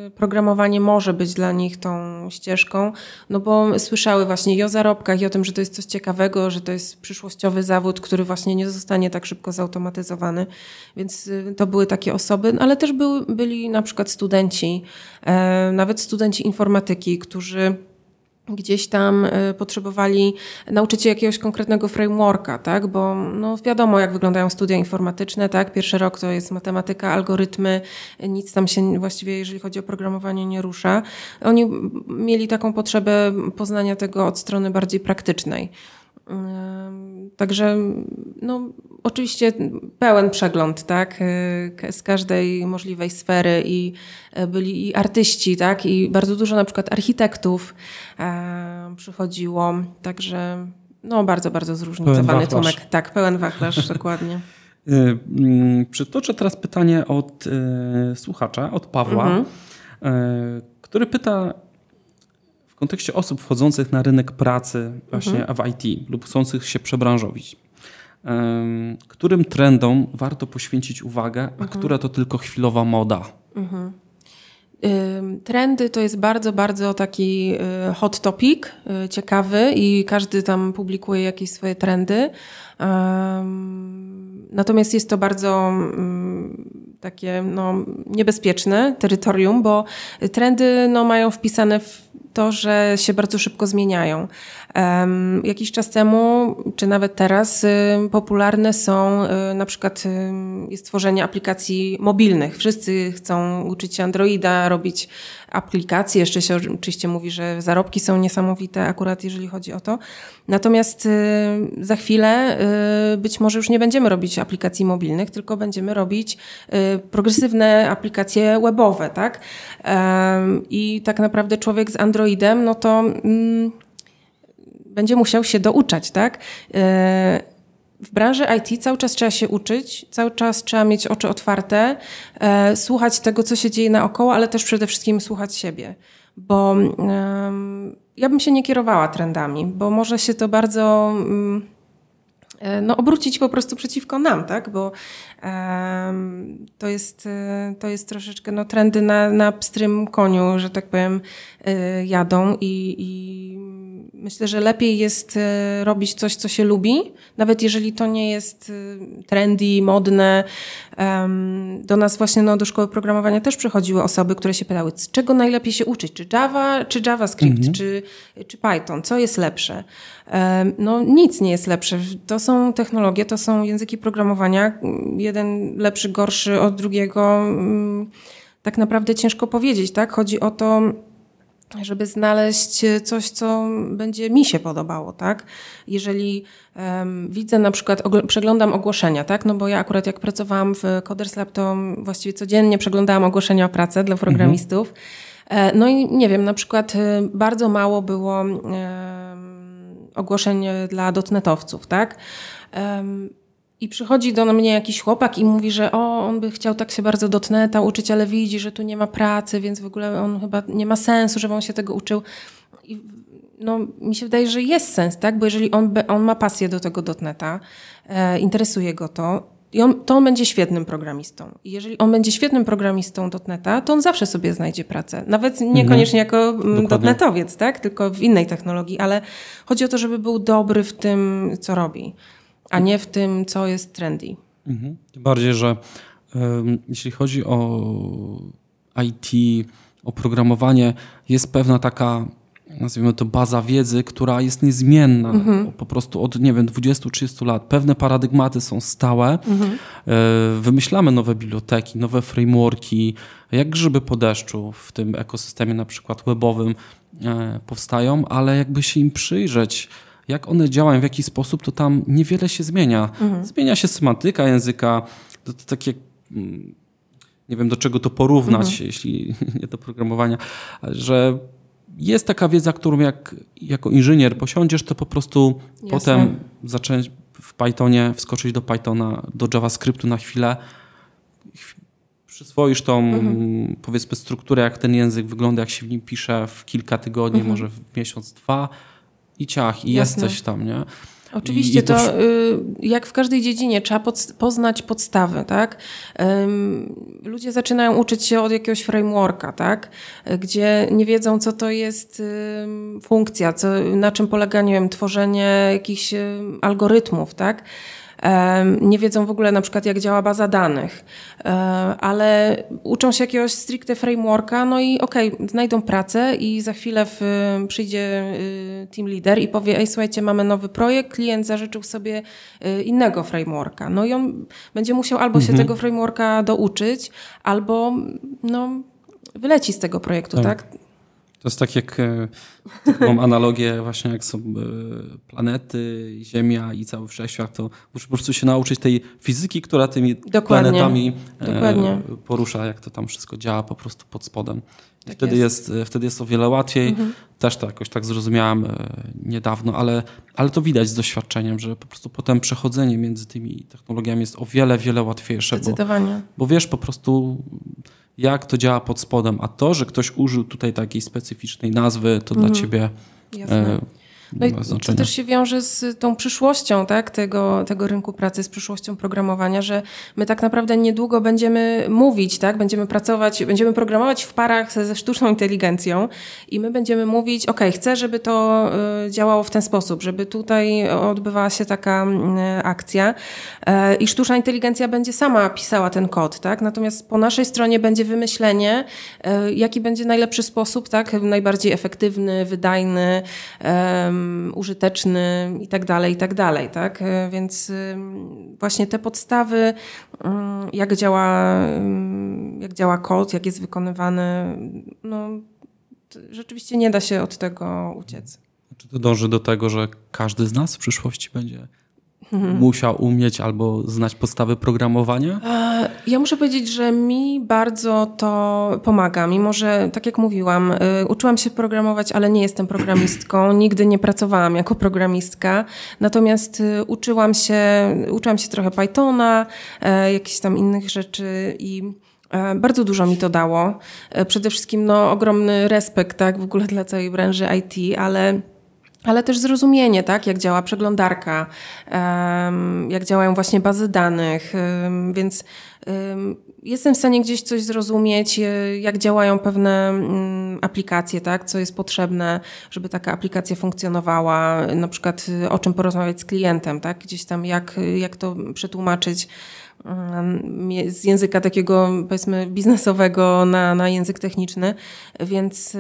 y, programowanie może być dla nich tą ścieżką, no bo słyszały właśnie i o zarobkach, i o tym, że to jest coś ciekawego, że to jest przyszłościowy zawód, który właśnie nie zostanie tak szybko zautomatyzowany. Więc y, to były takie osoby, ale też były, byli na przykład studenci, e, nawet studenci informatyki, którzy gdzieś tam e, potrzebowali nauczyć się jakiegoś konkretnego frameworka, tak? Bo no wiadomo, jak wyglądają studia informatyczne, tak? Pierwszy rok to jest matematyka, algorytmy, nic tam się właściwie, jeżeli chodzi o programowanie, nie rusza. Oni mieli taką potrzebę poznania tego od strony bardziej praktycznej. Także no, oczywiście pełen przegląd tak, y, z każdej możliwej sfery i e, byli i artyści, tak, i bardzo dużo na przykład architektów e, przychodziło, także no, bardzo, bardzo zróżnicowany tłumek. Tak, pełen wachlarz, dokładnie. Przytoczę teraz pytanie od słuchacza, od Pawła, mhm. który pyta, kontekście osób wchodzących na rynek pracy właśnie mhm. w IT lub chcących się przebranżowić. Którym trendom warto poświęcić uwagę, a mhm. która to tylko chwilowa moda? Mhm. Trendy to jest bardzo, bardzo taki y, hot topic, y, ciekawy i każdy tam publikuje jakieś swoje trendy. Natomiast jest to bardzo takie no, niebezpieczne terytorium, bo trendy no, mają wpisane w to, że się bardzo szybko zmieniają. Jakiś czas temu, czy nawet teraz, y, popularne są y, na przykład y, jest tworzenie aplikacji mobilnych. Wszyscy chcą uczyć się Androida, robić aplikacje. Jeszcze się oczywiście mówi, że zarobki są niesamowite, akurat jeżeli chodzi o to. Natomiast za chwilę być może już nie będziemy robić aplikacji mobilnych, tylko będziemy robić progresywne aplikacje webowe, tak? I tak naprawdę człowiek z Androidem, no to mm, będzie musiał się douczać, tak? E, w branży IT cały czas trzeba się uczyć, cały czas trzeba mieć oczy otwarte, e, słuchać tego, co się dzieje naokoło, ale też przede wszystkim słuchać siebie. Bo ja bym się nie kierowała trendami, bo może się to bardzo mm, e, no, obrócić po prostu przeciwko nam, tak? Bo to, jest, to jest troszeczkę no, trendy na, na pstrym koniu, że tak powiem, jadą i, i Myślę, że lepiej jest e, robić coś, co się lubi, nawet jeżeli to nie jest e, trendy, modne. Do nas właśnie no, do szkoły programowania też przychodziły osoby, które się pytały, z czego najlepiej się uczyć, czy Java, czy JavaScript, mhm. czy, czy Python, co jest lepsze? No nic nie jest lepsze. To są technologie, to są języki programowania, jeden lepszy, gorszy od drugiego. Mm, tak naprawdę ciężko powiedzieć, tak? Chodzi o to, żeby znaleźć coś, co będzie mi się podobało, tak? Jeżeli um, widzę na przykład, przeglądam ogłoszenia, tak? No bo ja akurat jak pracowałam w Coders Lab, to właściwie codziennie przeglądałam ogłoszenia o pracę dla programistów. Mhm. No i nie wiem, na przykład e, bardzo mało było um, ogłoszeń dla dotnetowców, tak? Um, i przychodzi do mnie jakiś chłopak i mówi, że o, on by chciał tak się bardzo dotneta uczyć, ale widzi, że tu nie ma pracy, więc w ogóle on chyba nie ma sensu, żeby on się tego uczył. I no, mi się wydaje, że jest sens, tak? Bo jeżeli on, on ma pasję do tego dotneta, e, interesuje go to, i on, to on będzie świetnym programistą. I jeżeli on będzie świetnym programistą dotneta, to on zawsze sobie znajdzie pracę. Nawet niekoniecznie mhm. jako mm, dotnetowiec, tak? Tylko w innej technologii, ale chodzi o to, żeby był dobry w tym, co robi a nie w tym, co jest trendy. Mhm. Tym bardziej, że um, jeśli chodzi o IT, o programowanie, jest pewna taka, nazwijmy to, baza wiedzy, która jest niezmienna mhm. po prostu od, nie wiem, 20-30 lat. Pewne paradygmaty są stałe. Mhm. E, wymyślamy nowe biblioteki, nowe frameworki, jak grzyby po deszczu w tym ekosystemie na przykład webowym e, powstają, ale jakby się im przyjrzeć, jak one działają, w jaki sposób, to tam niewiele się zmienia. Mhm. Zmienia się semantyka języka, to, to takie mm, nie wiem do czego to porównać, mhm. jeśli nie do programowania, że jest taka wiedza, którą jak, jako inżynier posiądziesz, to po prostu Jasne. potem zacząć w Pythonie, wskoczyć do Pythona, do JavaScriptu na chwilę, przyswoisz tą, mhm. powiedzmy, strukturę, jak ten język wygląda, jak się w nim pisze w kilka tygodni, mhm. może w miesiąc, dwa, i ciach, i Jasne. jest coś tam, nie? Oczywiście, I, to, to y, jak w każdej dziedzinie trzeba pod, poznać podstawy, tak? ludzie zaczynają uczyć się od jakiegoś frameworka, tak? Gdzie nie wiedzą, co to jest funkcja, co, na czym polega, nie wiem, tworzenie jakichś algorytmów, tak? Nie wiedzą w ogóle na przykład jak działa baza danych, ale uczą się jakiegoś stricte frameworka, no i okej, okay, znajdą pracę i za chwilę w, przyjdzie y, team leader i powie, ej słuchajcie, mamy nowy projekt, klient zażyczył sobie y, innego frameworka. No i on będzie musiał albo mhm. się tego frameworka douczyć, albo no, wyleci z tego projektu, tak? tak? To jest tak jak, e, mam analogię właśnie jak są e, planety, Ziemia i cały wszechświat, to muszę po prostu się nauczyć tej fizyki, która tymi Dokładnie. planetami e, Dokładnie. porusza, jak to tam wszystko działa po prostu pod spodem. Tak wtedy, jest. jest. wtedy jest o wiele łatwiej. Mhm. Też to jakoś tak zrozumiałem niedawno, ale, ale to widać z doświadczeniem, że po prostu potem przechodzenie między tymi technologiami jest o wiele, wiele łatwiejsze. Zdecydowanie. Bo, bo wiesz po prostu jak to działa pod spodem, a to, że ktoś użył tutaj takiej specyficznej nazwy, to mhm. dla ciebie e, No i to też się wiąże z tą przyszłością tak, tego, tego rynku pracy, z przyszłością programowania, że my tak naprawdę niedługo będziemy mówić, tak, będziemy pracować, będziemy programować w parach ze sztuczną inteligencją i my będziemy mówić, ok, chcę, żeby to y, działało w ten sposób, żeby tutaj odbywała się taka y, akcja y, i sztuczna inteligencja będzie sama pisała ten kod, tak, natomiast po naszej stronie będzie wymyślenie, jaki będzie najlepszy sposób, tak, najbardziej efektywny, wydajny, użyteczny i tak dalej, i tak dalej, tak? E, więc właśnie te podstawy, jak działa, jak działa kod, jak jest wykonywany, no rzeczywiście nie da się od tego uciec. Czy to dąży do tego, że każdy z nas w przyszłości będzie mhm. musiał umieć albo znać podstawy programowania? E, ja muszę powiedzieć, że mi bardzo to pomaga, mimo że, tak jak mówiłam, y, uczyłam się programować, ale nie jestem programistką, nigdy nie pracowałam jako programistka, natomiast y, uczyłam się, uczyłam się trochę Pythona, e, jakichś tam innych rzeczy i e, bardzo dużo mi to dało. Przede wszystkim no, ogromny respekt tak, w ogóle dla całej branży IT, ale ale też zrozumienie, tak, jak działa przeglądarka, jak działają właśnie bazy danych, więc jestem w stanie gdzieś coś zrozumieć, e, jak działają pewne mm, aplikacje, tak, co jest potrzebne, żeby taka aplikacja funkcjonowała, na przykład e, o czym porozmawiać z klientem, tak, gdzieś tam jak, jak to przetłumaczyć z języka takiego, powiedzmy, biznesowego na, na język techniczny, więc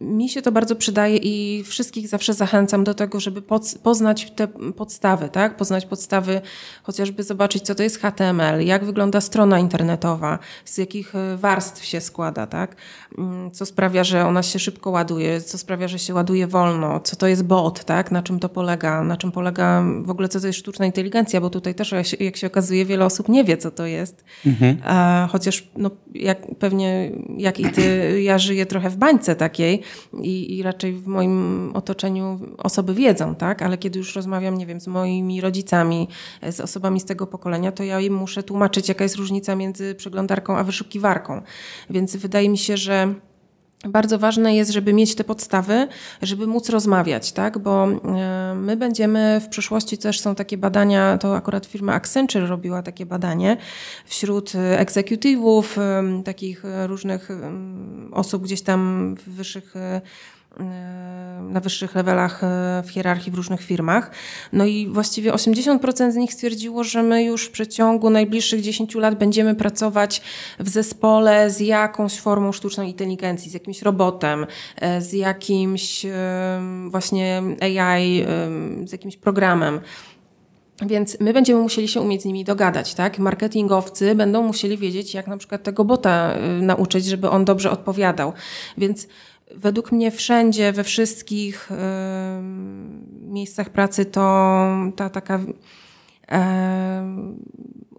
mi się to bardzo przydaje i wszystkich zawsze zachęcam do tego, żeby poznać te podstawy, tak? Poznać podstawy, chociażby zobaczyć, co to jest HTML, jak wygląda strona internetowa, z jakich e, warstw się składa, tak? Mm, co sprawia, że ona się szybko ładuje, co sprawia, że się ładuje wolno, co to jest bot, tak? Na czym to polega, na czym polega w ogóle, co to jest sztuczna inteligencja, bo tutaj też, jak się, jak się okazuje, wiele osób nie wie, co to jest. Mhm. A, chociaż no, jak, pewnie jak i ty, ja żyję trochę w bańce takiej i, i raczej w moim otoczeniu osoby wiedzą, tak? Ale kiedy już rozmawiam, nie wiem, z moimi rodzicami, z osobami z tego pokolenia, to ja im muszę tłumaczyć, jaka jest różnica między przeglądarką a wyszukiwarką. Więc wydaje mi się, że bardzo ważne jest, żeby mieć te podstawy, żeby móc rozmawiać, tak? Bo e, my będziemy w przyszłości też są takie badania, to akurat firma Accenture robiła takie badanie wśród egzekutywów, e, takich różnych osób gdzieś tam w wyższych e, na wyższych levelach e, w hierarchii w różnych firmach. No i właściwie 80% z nich stwierdziło, że my już w przeciągu najbliższych 10 lat będziemy pracować w zespole z jakąś formą sztucznej inteligencji, z jakimś robotem, e, z jakimś właśnie AI, z jakimś programem. Więc my będziemy musieli się umieć z nimi dogadać, tak? Marketingowcy będą musieli wiedzieć, jak na przykład tego bota nauczyć, żeby on dobrze odpowiadał. Więc według mnie wszędzie, we wszystkich miejscach pracy to ta taka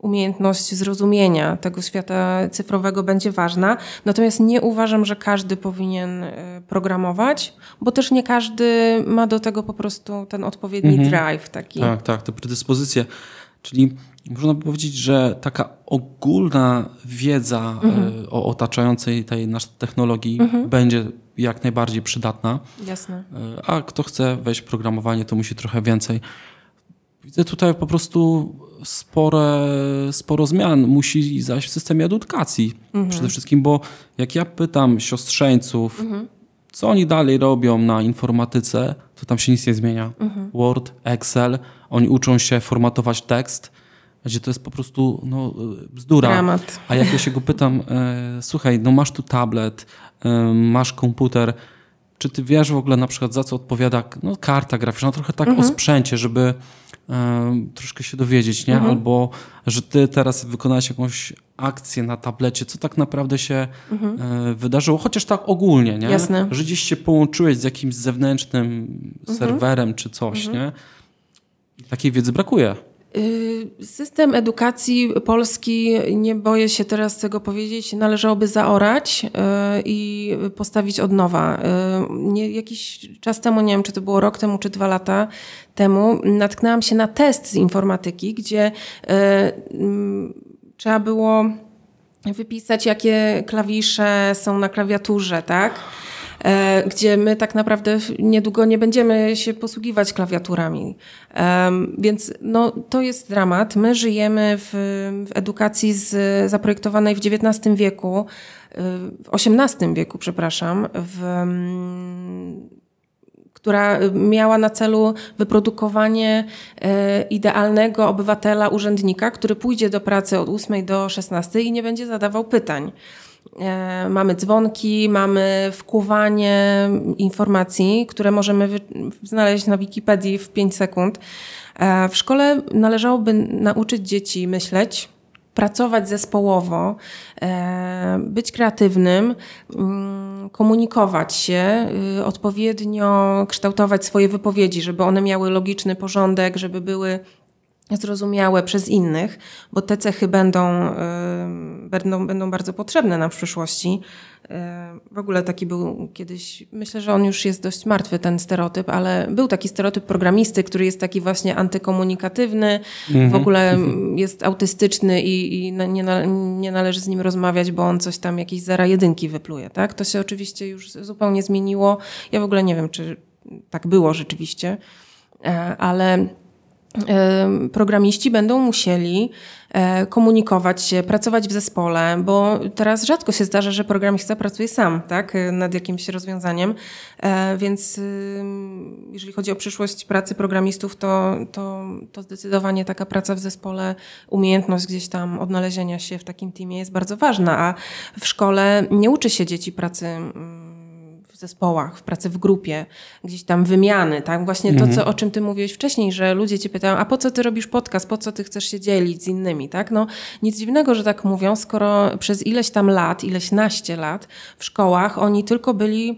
umiejętność zrozumienia tego świata cyfrowego będzie ważna. Natomiast nie uważam, że każdy powinien y, programować, bo też nie każdy ma do tego po prostu ten odpowiedni mhm. drive taki. Tak, tak, te predyspozycje. Czyli można by powiedzieć, że taka ogólna wiedza mhm. o otaczającej tej naszej technologii mhm. będzie jak najbardziej przydatna. Jasne. E, a kto chce wejść w programowanie, to musi trochę więcej. Widzę tutaj po prostu spore, sporo zmian musi zaś w systemie edukacji mhm. przede wszystkim, bo jak ja pytam siostrzeńców, mhm. co oni dalej robią na informatyce, to tam się nic nie zmienia. Mhm. Word, Excel, oni uczą się formatować tekst, gdzie to jest po prostu no, bzdura. Dramat. A jak ja się go pytam, e, słuchaj, no masz tu tablet, e, masz komputer, czy ty wiesz w ogóle na przykład za co odpowiada no, karta graficzna, trochę tak mhm. o sprzęcie, żeby troszkę się dowiedzieć, nie? Mhm. Albo, że ty teraz wykonałeś jakąś akcję na tablecie, co tak naprawdę się mhm. e, wydarzyło, chociaż tak ogólnie, nie? Jasne. Że gdzieś się połączyłeś z jakimś zewnętrznym mhm. serwerem czy coś, mhm. nie? takiej wiedzy brakuje. Y, system edukacji polski, nie boję się teraz tego powiedzieć, należałoby zaorać y, i postawić od nowa. Y, nie, jakiś czas temu, nie wiem czy to było rok temu czy dwa lata temu, natknęłam się na test z informatyki, gdzie mm, trzeba było wypisać, jakie klawisze są na klawiaturze, tak? E, gdzie my tak naprawdę niedługo nie będziemy się posługiwać klawiaturami. Więc no, to jest dramat. My żyjemy w, w edukacji z, zaprojektowanej w XIX wieku, w XVIII wieku, przepraszam, w która miała na celu wyprodukowanie e, idealnego obywatela, urzędnika, który pójdzie do pracy od 8 do 16 i nie będzie zadawał pytań. E, mamy dzwonki, mamy wkuwanie informacji, które możemy znaleźć na Wikipedii w 5 sekund. E, w szkole należałoby nauczyć dzieci myśleć, pracować zespołowo, e, być kreatywnym, mm, komunikować się, y, odpowiednio kształtować swoje wypowiedzi, żeby one miały logiczny porządek, żeby były zrozumiałe przez innych, bo te cechy będą, y, będą, będą bardzo potrzebne nam w przyszłości. W ogóle taki był kiedyś, myślę, że on już jest dość martwy, ten stereotyp, ale był taki stereotyp programisty, który jest taki właśnie antykomunikatywny, w mhm. ogóle jest autystyczny i, i nie, nie należy z nim rozmawiać, bo on coś tam, jakieś zera jedynki wypluje. Tak? To się oczywiście już zupełnie zmieniło. Ja w ogóle nie wiem, czy tak było rzeczywiście, e, ale programiści będą musieli e, komunikować się, pracować w zespole, bo teraz rzadko się zdarza, że programista pracuje sam, tak, nad jakimś rozwiązaniem, e, więc jeżeli chodzi o przyszłość pracy programistów, to, to, to zdecydowanie taka praca w zespole, umiejętność gdzieś tam odnalezienia się w takim teamie jest bardzo ważna, a w szkole nie uczy się dzieci pracy zespołach, w pracy w grupie, gdzieś tam wymiany, tak? Właśnie mhm. to, co, o czym ty mówiłeś wcześniej, że ludzie cię pytają, a po co ty robisz podcast, po co ty chcesz się dzielić z innymi, tak? No nic dziwnego, że tak mówią, skoro przez ileś tam lat, ileś naście lat w szkołach oni tylko byli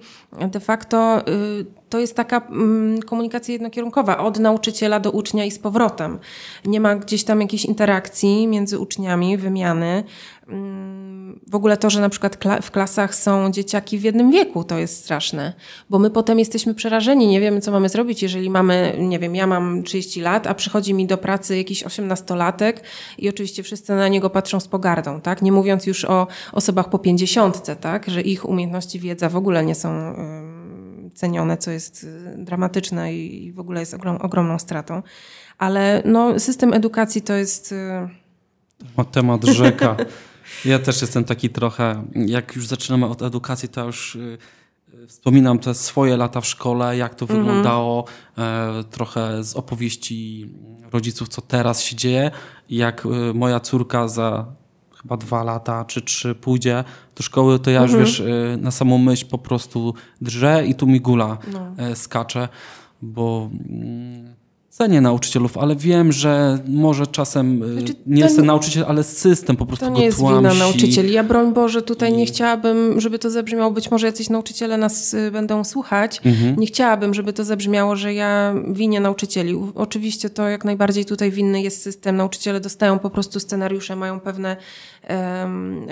de facto... Yy, to jest taka mm, komunikacja jednokierunkowa od nauczyciela do ucznia i z powrotem. Nie ma gdzieś tam jakiejś interakcji między uczniami, wymiany. Mm, w ogóle to, że na przykład w klasach są dzieciaki w jednym wieku, to jest straszne, bo my potem jesteśmy przerażeni, nie wiemy, co mamy zrobić, jeżeli mamy, nie wiem, ja mam 30 lat, a przychodzi mi do pracy jakiś 18-latek i oczywiście wszyscy na niego patrzą z pogardą, tak? Nie mówiąc już o osobach po 50, tak? Że ich umiejętności, wiedza w ogóle nie są cenione, co jest y, dramatyczne i w ogóle jest ogrom, ogromną stratą. Ale no, system edukacji to jest. Y, temat rzeka. Ja też jestem taki trochę, jak już zaczynamy od edukacji, to już y, wspominam te swoje lata w szkole, jak to mhm. wyglądało, e, trochę z opowieści rodziców, co teraz się dzieje. Jak moja córka za chyba dwa lata czy trzy pójdzie do szkoły, to ja już mhm. wiesz, y, na samą myśl po prostu drżę i tu mi gula no. E, skacze, bo mm, cenię nauczycielów, ale wiem, że może czasem y, znaczy, nie jestem nauczyciel, ale system po prostu To nie jest tłamsi. wina nauczycieli. Ja broń Boże tutaj nie chciałabym, żeby to zabrzmiało, być może jacyś nauczyciele nas y, będą słuchać. Mhm. Nie chciałabym, żeby to zabrzmiało, że ja winię nauczycieli. Oczywiście to jak najbardziej tutaj winny jest system. Nauczyciele dostają po prostu scenariusze, mają pewne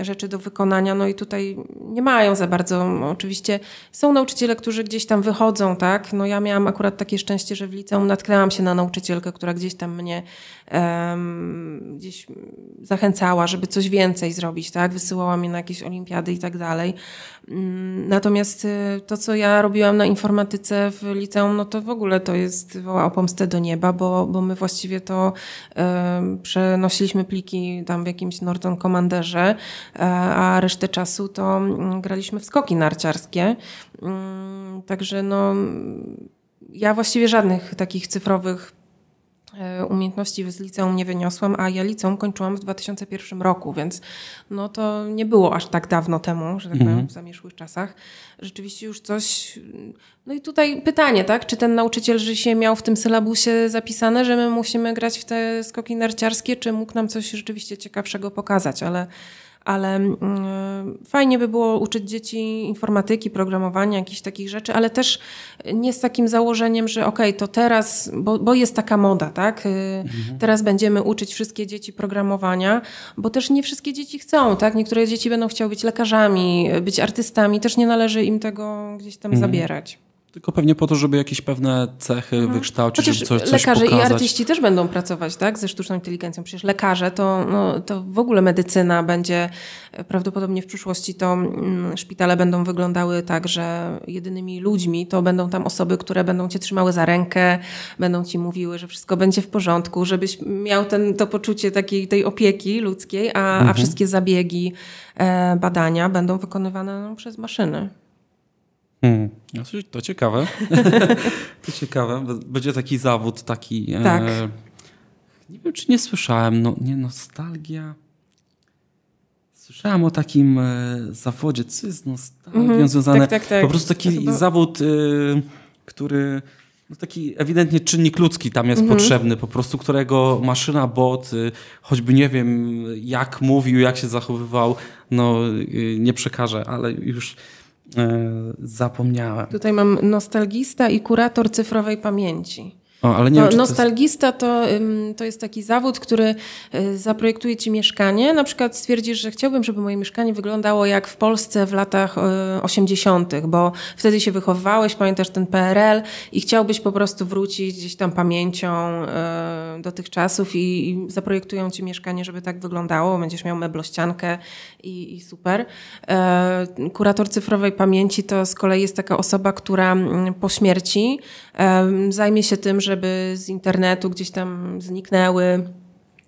rzeczy do wykonania. No i tutaj nie mają za bardzo. Oczywiście są nauczyciele, którzy gdzieś tam wychodzą, tak? No ja miałam akurat takie szczęście, że w liceum natknęłam się na nauczycielkę, która gdzieś tam mnie um, gdzieś zachęcała, żeby coś więcej zrobić, tak? Wysyłała mnie na jakieś olimpiady i tak dalej. Mm, natomiast y, to, co ja robiłam na informatyce w liceum, no to w ogóle to jest woła o pomstę do nieba, bo, bo my właściwie to um, przenosiliśmy pliki tam w jakimś Norton Commanderze, e, a resztę czasu to mm, graliśmy w skoki narciarskie. Mm, także no ja właściwie żadnych takich cyfrowych E, umiejętności z liceum nie wyniosłam, a ja liceum kończyłam w 2001 roku, więc no to nie było aż tak dawno temu, że tak powiem, mhm. w zamieszłych czasach. Rzeczywiście już coś... No i tutaj pytanie, tak? Czy ten nauczyciel się miał w tym sylabusie zapisane, że my musimy grać w te skoki narciarskie, czy mógł nam coś rzeczywiście ciekawszego pokazać, ale ale mm, fajnie by było uczyć dzieci informatyki, programowania, jakichś takich rzeczy, ale też nie z takim założeniem, że okej, okay, to teraz, bo, bo jest taka moda, tak? Y, mhm. Teraz będziemy uczyć wszystkie dzieci programowania, bo też nie wszystkie dzieci chcą, tak? Niektóre dzieci będą chciały być lekarzami, być artystami, też nie należy im tego gdzieś tam mhm. zabierać. Tylko pewnie po to, żeby jakieś pewne cechy mhm. wykształcić, Chociaż żeby coś, coś lekarze pokazać. i artyści też będą pracować tak, ze sztuczną inteligencją. Przecież lekarze to, no, to w ogóle medycyna będzie prawdopodobnie w przyszłości to mm, szpitale będą wyglądały tak, że jedynymi ludźmi to będą tam osoby, które będą cię trzymały za rękę, będą ci mówiły, że wszystko będzie w porządku, żebyś miał ten, to poczucie takiej tej opieki ludzkiej, a, mhm. a wszystkie zabiegi, e, badania będą wykonywane no, przez maszyny. Hmm. No, to ciekawe. to ciekawe. Będzie taki zawód, taki. E, tak. E, nie wiem, czy nie słyszałem. No, nie, nostalgia. Słyszałem o takim e, zawodzie. Co jest nostalgią mm -hmm. związane? Tak, tak, tak. Po prostu taki chyba... zawód, e, który. No taki ewidentnie czynnik ludzki tam jest mm -hmm. potrzebny, po prostu którego maszyna, bot, e, choćby nie wiem jak mówił, jak się zachowywał, no nie przekaże, ale już zapomniałem. Tutaj mam nostalgista i kurator cyfrowej pamięci. O, ale nie wiem, nostalgista to, to jest taki zawód, który y, zaprojektuje ci mieszkanie. Na przykład stwierdzisz, że chciałbym, żeby moje mieszkanie wyglądało jak w Polsce w latach 80., y, bo wtedy się wychowywałeś, pamiętasz ten PRL i chciałbyś po prostu wrócić gdzieś tam pamięcią y, do tych czasów i, i zaprojektują ci mieszkanie, żeby tak wyglądało. Będziesz miał meblościankę i, i super. Kurator cyfrowej pamięci to z kolei jest taka osoba, która mm, po śmierci zajmie się tym, żeby z internetu gdzieś tam zniknęły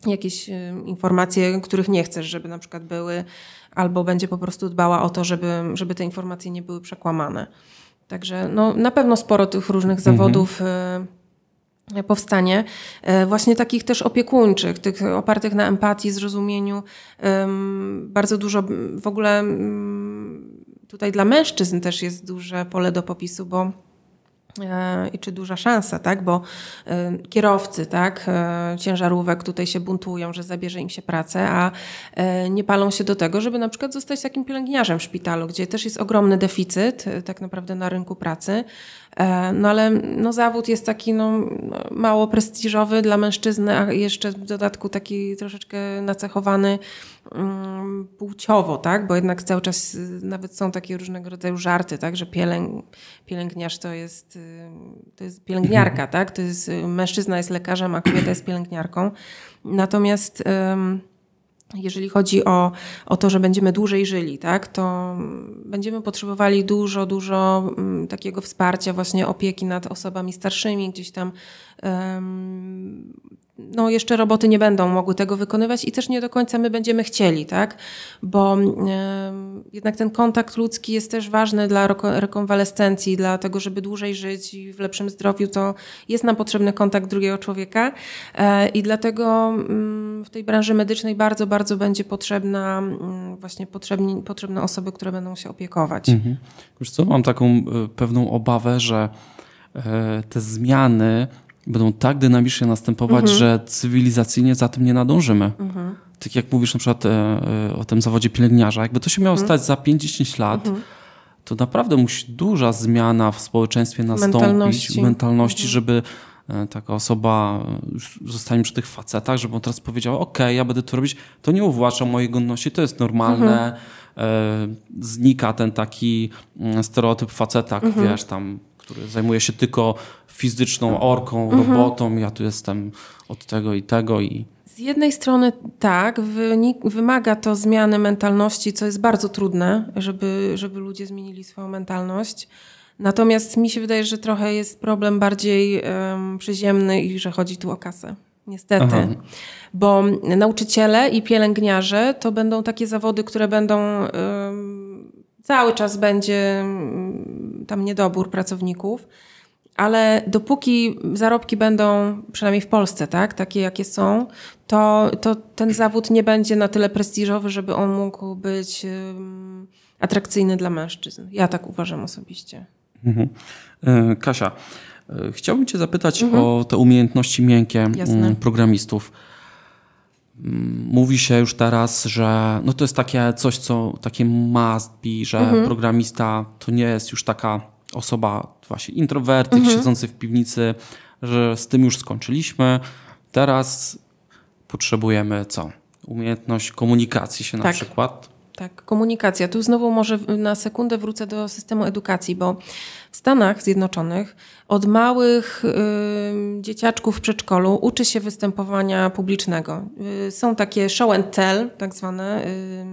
jakieś informacje, których nie chcesz, żeby na przykład były, albo będzie po prostu dbała o to, żeby, żeby te informacje nie były przekłamane. Także no, na pewno sporo tych różnych mhm. zawodów y, powstanie. E, właśnie takich też opiekuńczych, tych opartych na empatii, zrozumieniu. Bardzo dużo w ogóle tutaj dla mężczyzn też jest duże pole do popisu, bo i czy duża szansa, tak? Bo e, kierowcy, tak, e, ciężarówek tutaj się buntują, że zabierze im się pracę, a nie palą się do tego, żeby na przykład zostać takim pielęgniarzem w szpitalu, gdzie też jest ogromny deficyt tak naprawdę na rynku pracy. No ale no, zawód jest taki no, mało prestiżowy dla mężczyzny, a jeszcze w dodatku taki troszeczkę nacechowany Mm, płciowo, tak? Bo jednak cały czas y, nawet są takie różnego rodzaju żarty, tak? Że pielęg, pielęgniarz to jest, y, to jest pielęgniarka, tak? To jest, y, mężczyzna jest lekarzem, a kobieta jest pielęgniarką. Natomiast jeżeli chodzi o, o to, że będziemy dłużej żyli, tak, to będziemy potrzebowali dużo, dużo mm, takiego wsparcia, właśnie opieki nad osobami starszymi, gdzieś tam um, no jeszcze roboty nie będą mogły tego wykonywać i też nie do końca my będziemy chcieli, tak? Bo jednak ten kontakt ludzki jest też ważny dla rekonwalescencji, dla tego, żeby dłużej żyć i w lepszym zdrowiu, to jest nam potrzebny kontakt drugiego człowieka y, i dlatego y, w tej branży medycznej bardzo, bardzo będzie potrzebna mm, właśnie potrzebni, potrzebne osoby, które będą się opiekować. Mhm. Co, mam taką e, pewną obawę, że e, te zmiany będą tak dynamicznie następować, mhm. że cywilizacyjnie za tym nie nadążymy. Mhm. Tak jak mówisz na przykład e, e, o tym zawodzie pielęgniarza, jakby to się miało mhm. stać za 5-10 lat, mhm. to naprawdę musi duża zmiana w społeczeństwie nastąpić, mentalności, mentalności mhm. żeby e, taka osoba, zostanie przy tych facetach, żeby on teraz powiedział, ok, ja będę to robić, to nie uwłacza mojej godności, to jest normalne, mhm. znika ten taki mm, stereotyp faceta, mhm. wiesz, tam który zajmuje się tylko fizyczną orką, mhm. robotą, ja tu jestem od tego i tego i... Z jednej strony tak, wymaga to zmiany mentalności, co jest bardzo trudne, żeby, żeby ludzie zmienili swoją mentalność. Natomiast mi się wydaje, że trochę jest problem bardziej um, przyziemny i że chodzi tu o kasę. Niestety. Aha. Bo nauczyciele i pielęgniarze to będą takie zawody, które będą um, cały czas będzie um, tam niedobór pracowników ale dopóki zarobki będą, przynajmniej w Polsce, tak, takie jakie są, to, to ten zawód nie będzie na tyle prestiżowy, żeby on mógł być atrakcyjny dla mężczyzn. Ja tak uważam osobiście. Mhm. E, Kasia, e, chciałbym Cię zapytać mhm. o te umiejętności miękkie Jasne. Mm, programistów. Mówi się już teraz, że no to jest takie coś, co takie must be, że mhm. programista to nie jest już taka osoba właśnie introwertyk mhm. siedzący w piwnicy, że z tym już skończyliśmy. Teraz potrzebujemy co? Umiejętność komunikacji się na tak. przykład. Tak, komunikacja. Tu znowu może na sekundę wrócę do systemu edukacji, bo w Stanach Zjednoczonych od małych y, dzieciaczków w przedszkolu uczy się występowania publicznego. Y, są takie show and tell, tak zwane y,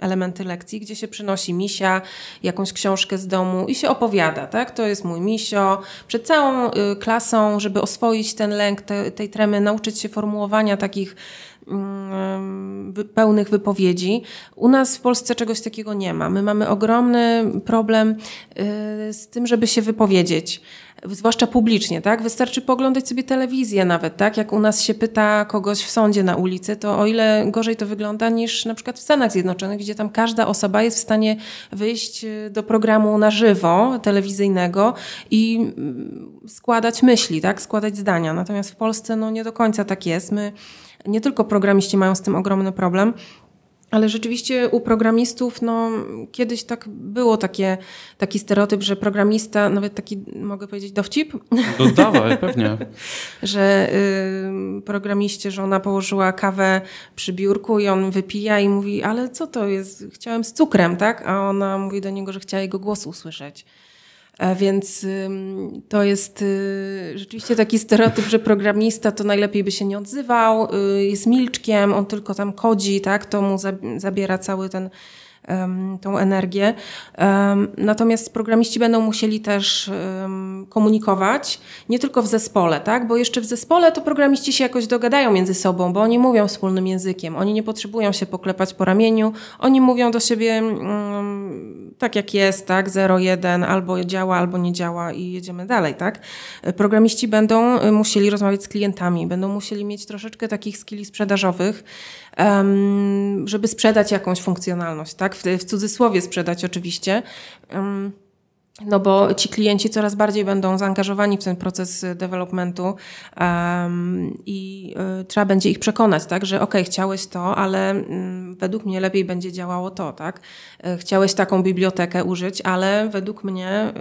elementy lekcji, gdzie się przynosi misia, jakąś książkę z domu i się opowiada, tak? To jest mój misio. Przed całą y, klasą, żeby oswoić ten lęk te, tej tremy, nauczyć się formułowania takich pełnych wypowiedzi. U nas w Polsce czegoś takiego nie ma. My mamy ogromny problem y, z tym, żeby się wypowiedzieć zwłaszcza publicznie, tak? Wystarczy poglądać sobie telewizję nawet, tak? Jak u nas się pyta kogoś w sądzie na ulicy, to o ile gorzej to wygląda niż na przykład w Stanach Zjednoczonych, gdzie tam każda osoba jest w stanie wyjść y, do programu na żywo, telewizyjnego i mm, składać myśli, tak? Składać zdania. Natomiast w Polsce no nie do końca tak jest. My nie tylko programiści mają z tym ogromny problem, ale rzeczywiście u programistów, no, kiedyś tak było takie, taki stereotyp, że programista, nawet taki, mogę powiedzieć, dowcip? Dodawaj, pewnie. że y, programiście żona położyła kawę przy biurku i on wypija i mówi, ale co to jest? Chciałem z cukrem, tak? A ona mówi do niego, że chciała jego głos usłyszeć. E, więc to jest y, rzeczywiście taki stereotyp, że programista to najlepiej by się nie odzywał, y, jest milczkiem, on tylko tam kodzi, tak? To mu zabiera cały ten tą energię. Natomiast programiści będą musieli też komunikować, nie tylko w zespole, tak? bo jeszcze w zespole to programiści się jakoś dogadają między sobą, bo oni mówią wspólnym językiem, oni nie potrzebują się poklepać po ramieniu, oni mówią do siebie tak jak jest, tak? 0-1, albo działa, albo nie działa i jedziemy dalej. Tak? Programiści będą musieli rozmawiać z klientami, będą musieli mieć troszeczkę takich skilli sprzedażowych, żeby sprzedać jakąś funkcjonalność, tak? W, w cudzysłowie sprzedać oczywiście. No bo ci klienci coraz bardziej będą zaangażowani w ten proces developmentu um, i y, trzeba będzie ich przekonać, tak, że ok, chciałeś to, ale mm, według mnie lepiej będzie działało to, tak. Y, chciałeś taką bibliotekę użyć, ale według mnie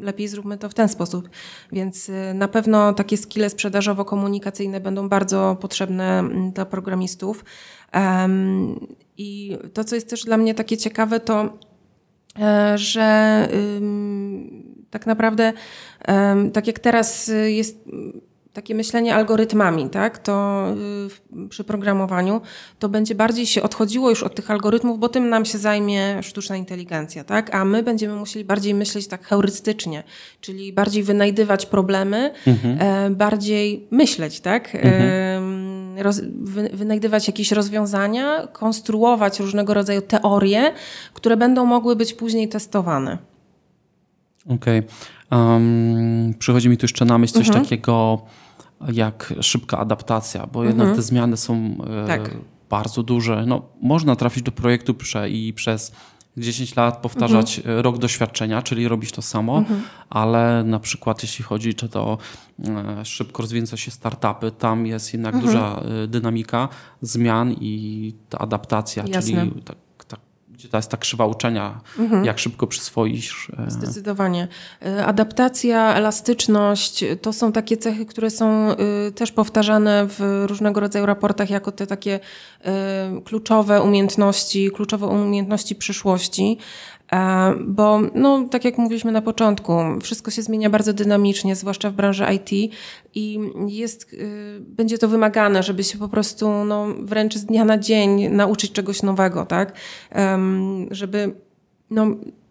y, lepiej zróbmy to w ten sposób. Więc y, na pewno takie skille sprzedażowo-komunikacyjne będą bardzo potrzebne mm, dla programistów. I to, co jest też dla mnie takie ciekawe, to że tak naprawdę, tak jak teraz jest takie myślenie algorytmami, tak, to y, przy programowaniu, to będzie bardziej się odchodziło już od tych algorytmów, bo tym nam się zajmie sztuczna inteligencja, tak, a my będziemy musieli bardziej myśleć tak heurystycznie, czyli bardziej wynajdywać problemy, mhm. E, bardziej myśleć, tak, mhm roz, wy, wynajdywać jakieś rozwiązania, konstruować różnego rodzaju teorie, które będą mogły być później testowane. Okej. Okay. Um, przychodzi mi tu jeszcze na myśl coś mhm. takiego jak szybka adaptacja, bo jednak mhm. te zmiany są e, tak. bardzo duże. No, można trafić do projektu prze, i przez 10 lat powtarzać mhm. rok doświadczenia, czyli robić to samo, mhm. ale na przykład jeśli chodzi czy to e, szybko rozwijające się startupy, tam jest jednak mhm. duża e, dynamika zmian i ta adaptacja, Jasne. czyli tak gdzie to jest ta krzywa uczenia, mhm. jak szybko przyswoisz. E, Zdecydowanie. E, adaptacja, elastyczność to są takie cechy, które są e, też powtarzane w różnego rodzaju raportach jako te takie kluczowe umiejętności, kluczowe umiejętności przyszłości. E, bo, no, tak jak mówiliśmy na początku, wszystko się zmienia bardzo dynamicznie, zwłaszcza w branży IT i jest, y, będzie to wymagane, żeby się po prostu no, wręcz z dnia na dzień nauczyć czegoś nowego, tak? Żeby no,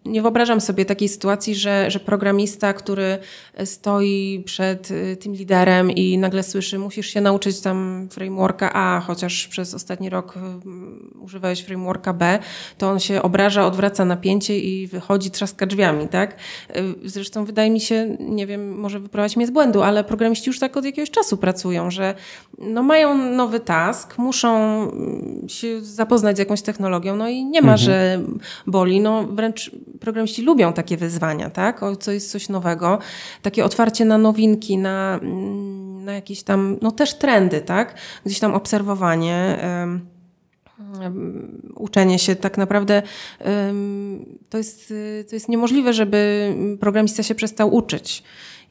nie wyobrażam sobie takiej sytuacji, że, że programista, który stoi przed y, tym liderem i nagle słyszy, musisz się nauczyć tam frameworka A, chociaż przez ostatni rok y, używałeś frameworka B, to on się obraża, odwraca napięcie i wychodzi, trzaska drzwiami, tak? Y, zresztą wydaje mi się, nie wiem, może wyprowadzić mnie z błędu, ale programiści już tak od jakiegoś czasu pracują, że no mają nowy task, muszą mm, się zapoznać z jakąś technologią, no i nie ma, mhm. że boli, no wręcz programiści lubią takie wyzwania, tak? O, co jest coś nowego. Takie otwarcie na nowinki, na, mm, na jakieś tam, no też trendy, tak? Gdzieś tam obserwowanie. Um, uczenie się tak naprawdę to jest, to jest niemożliwe, żeby programista się przestał uczyć.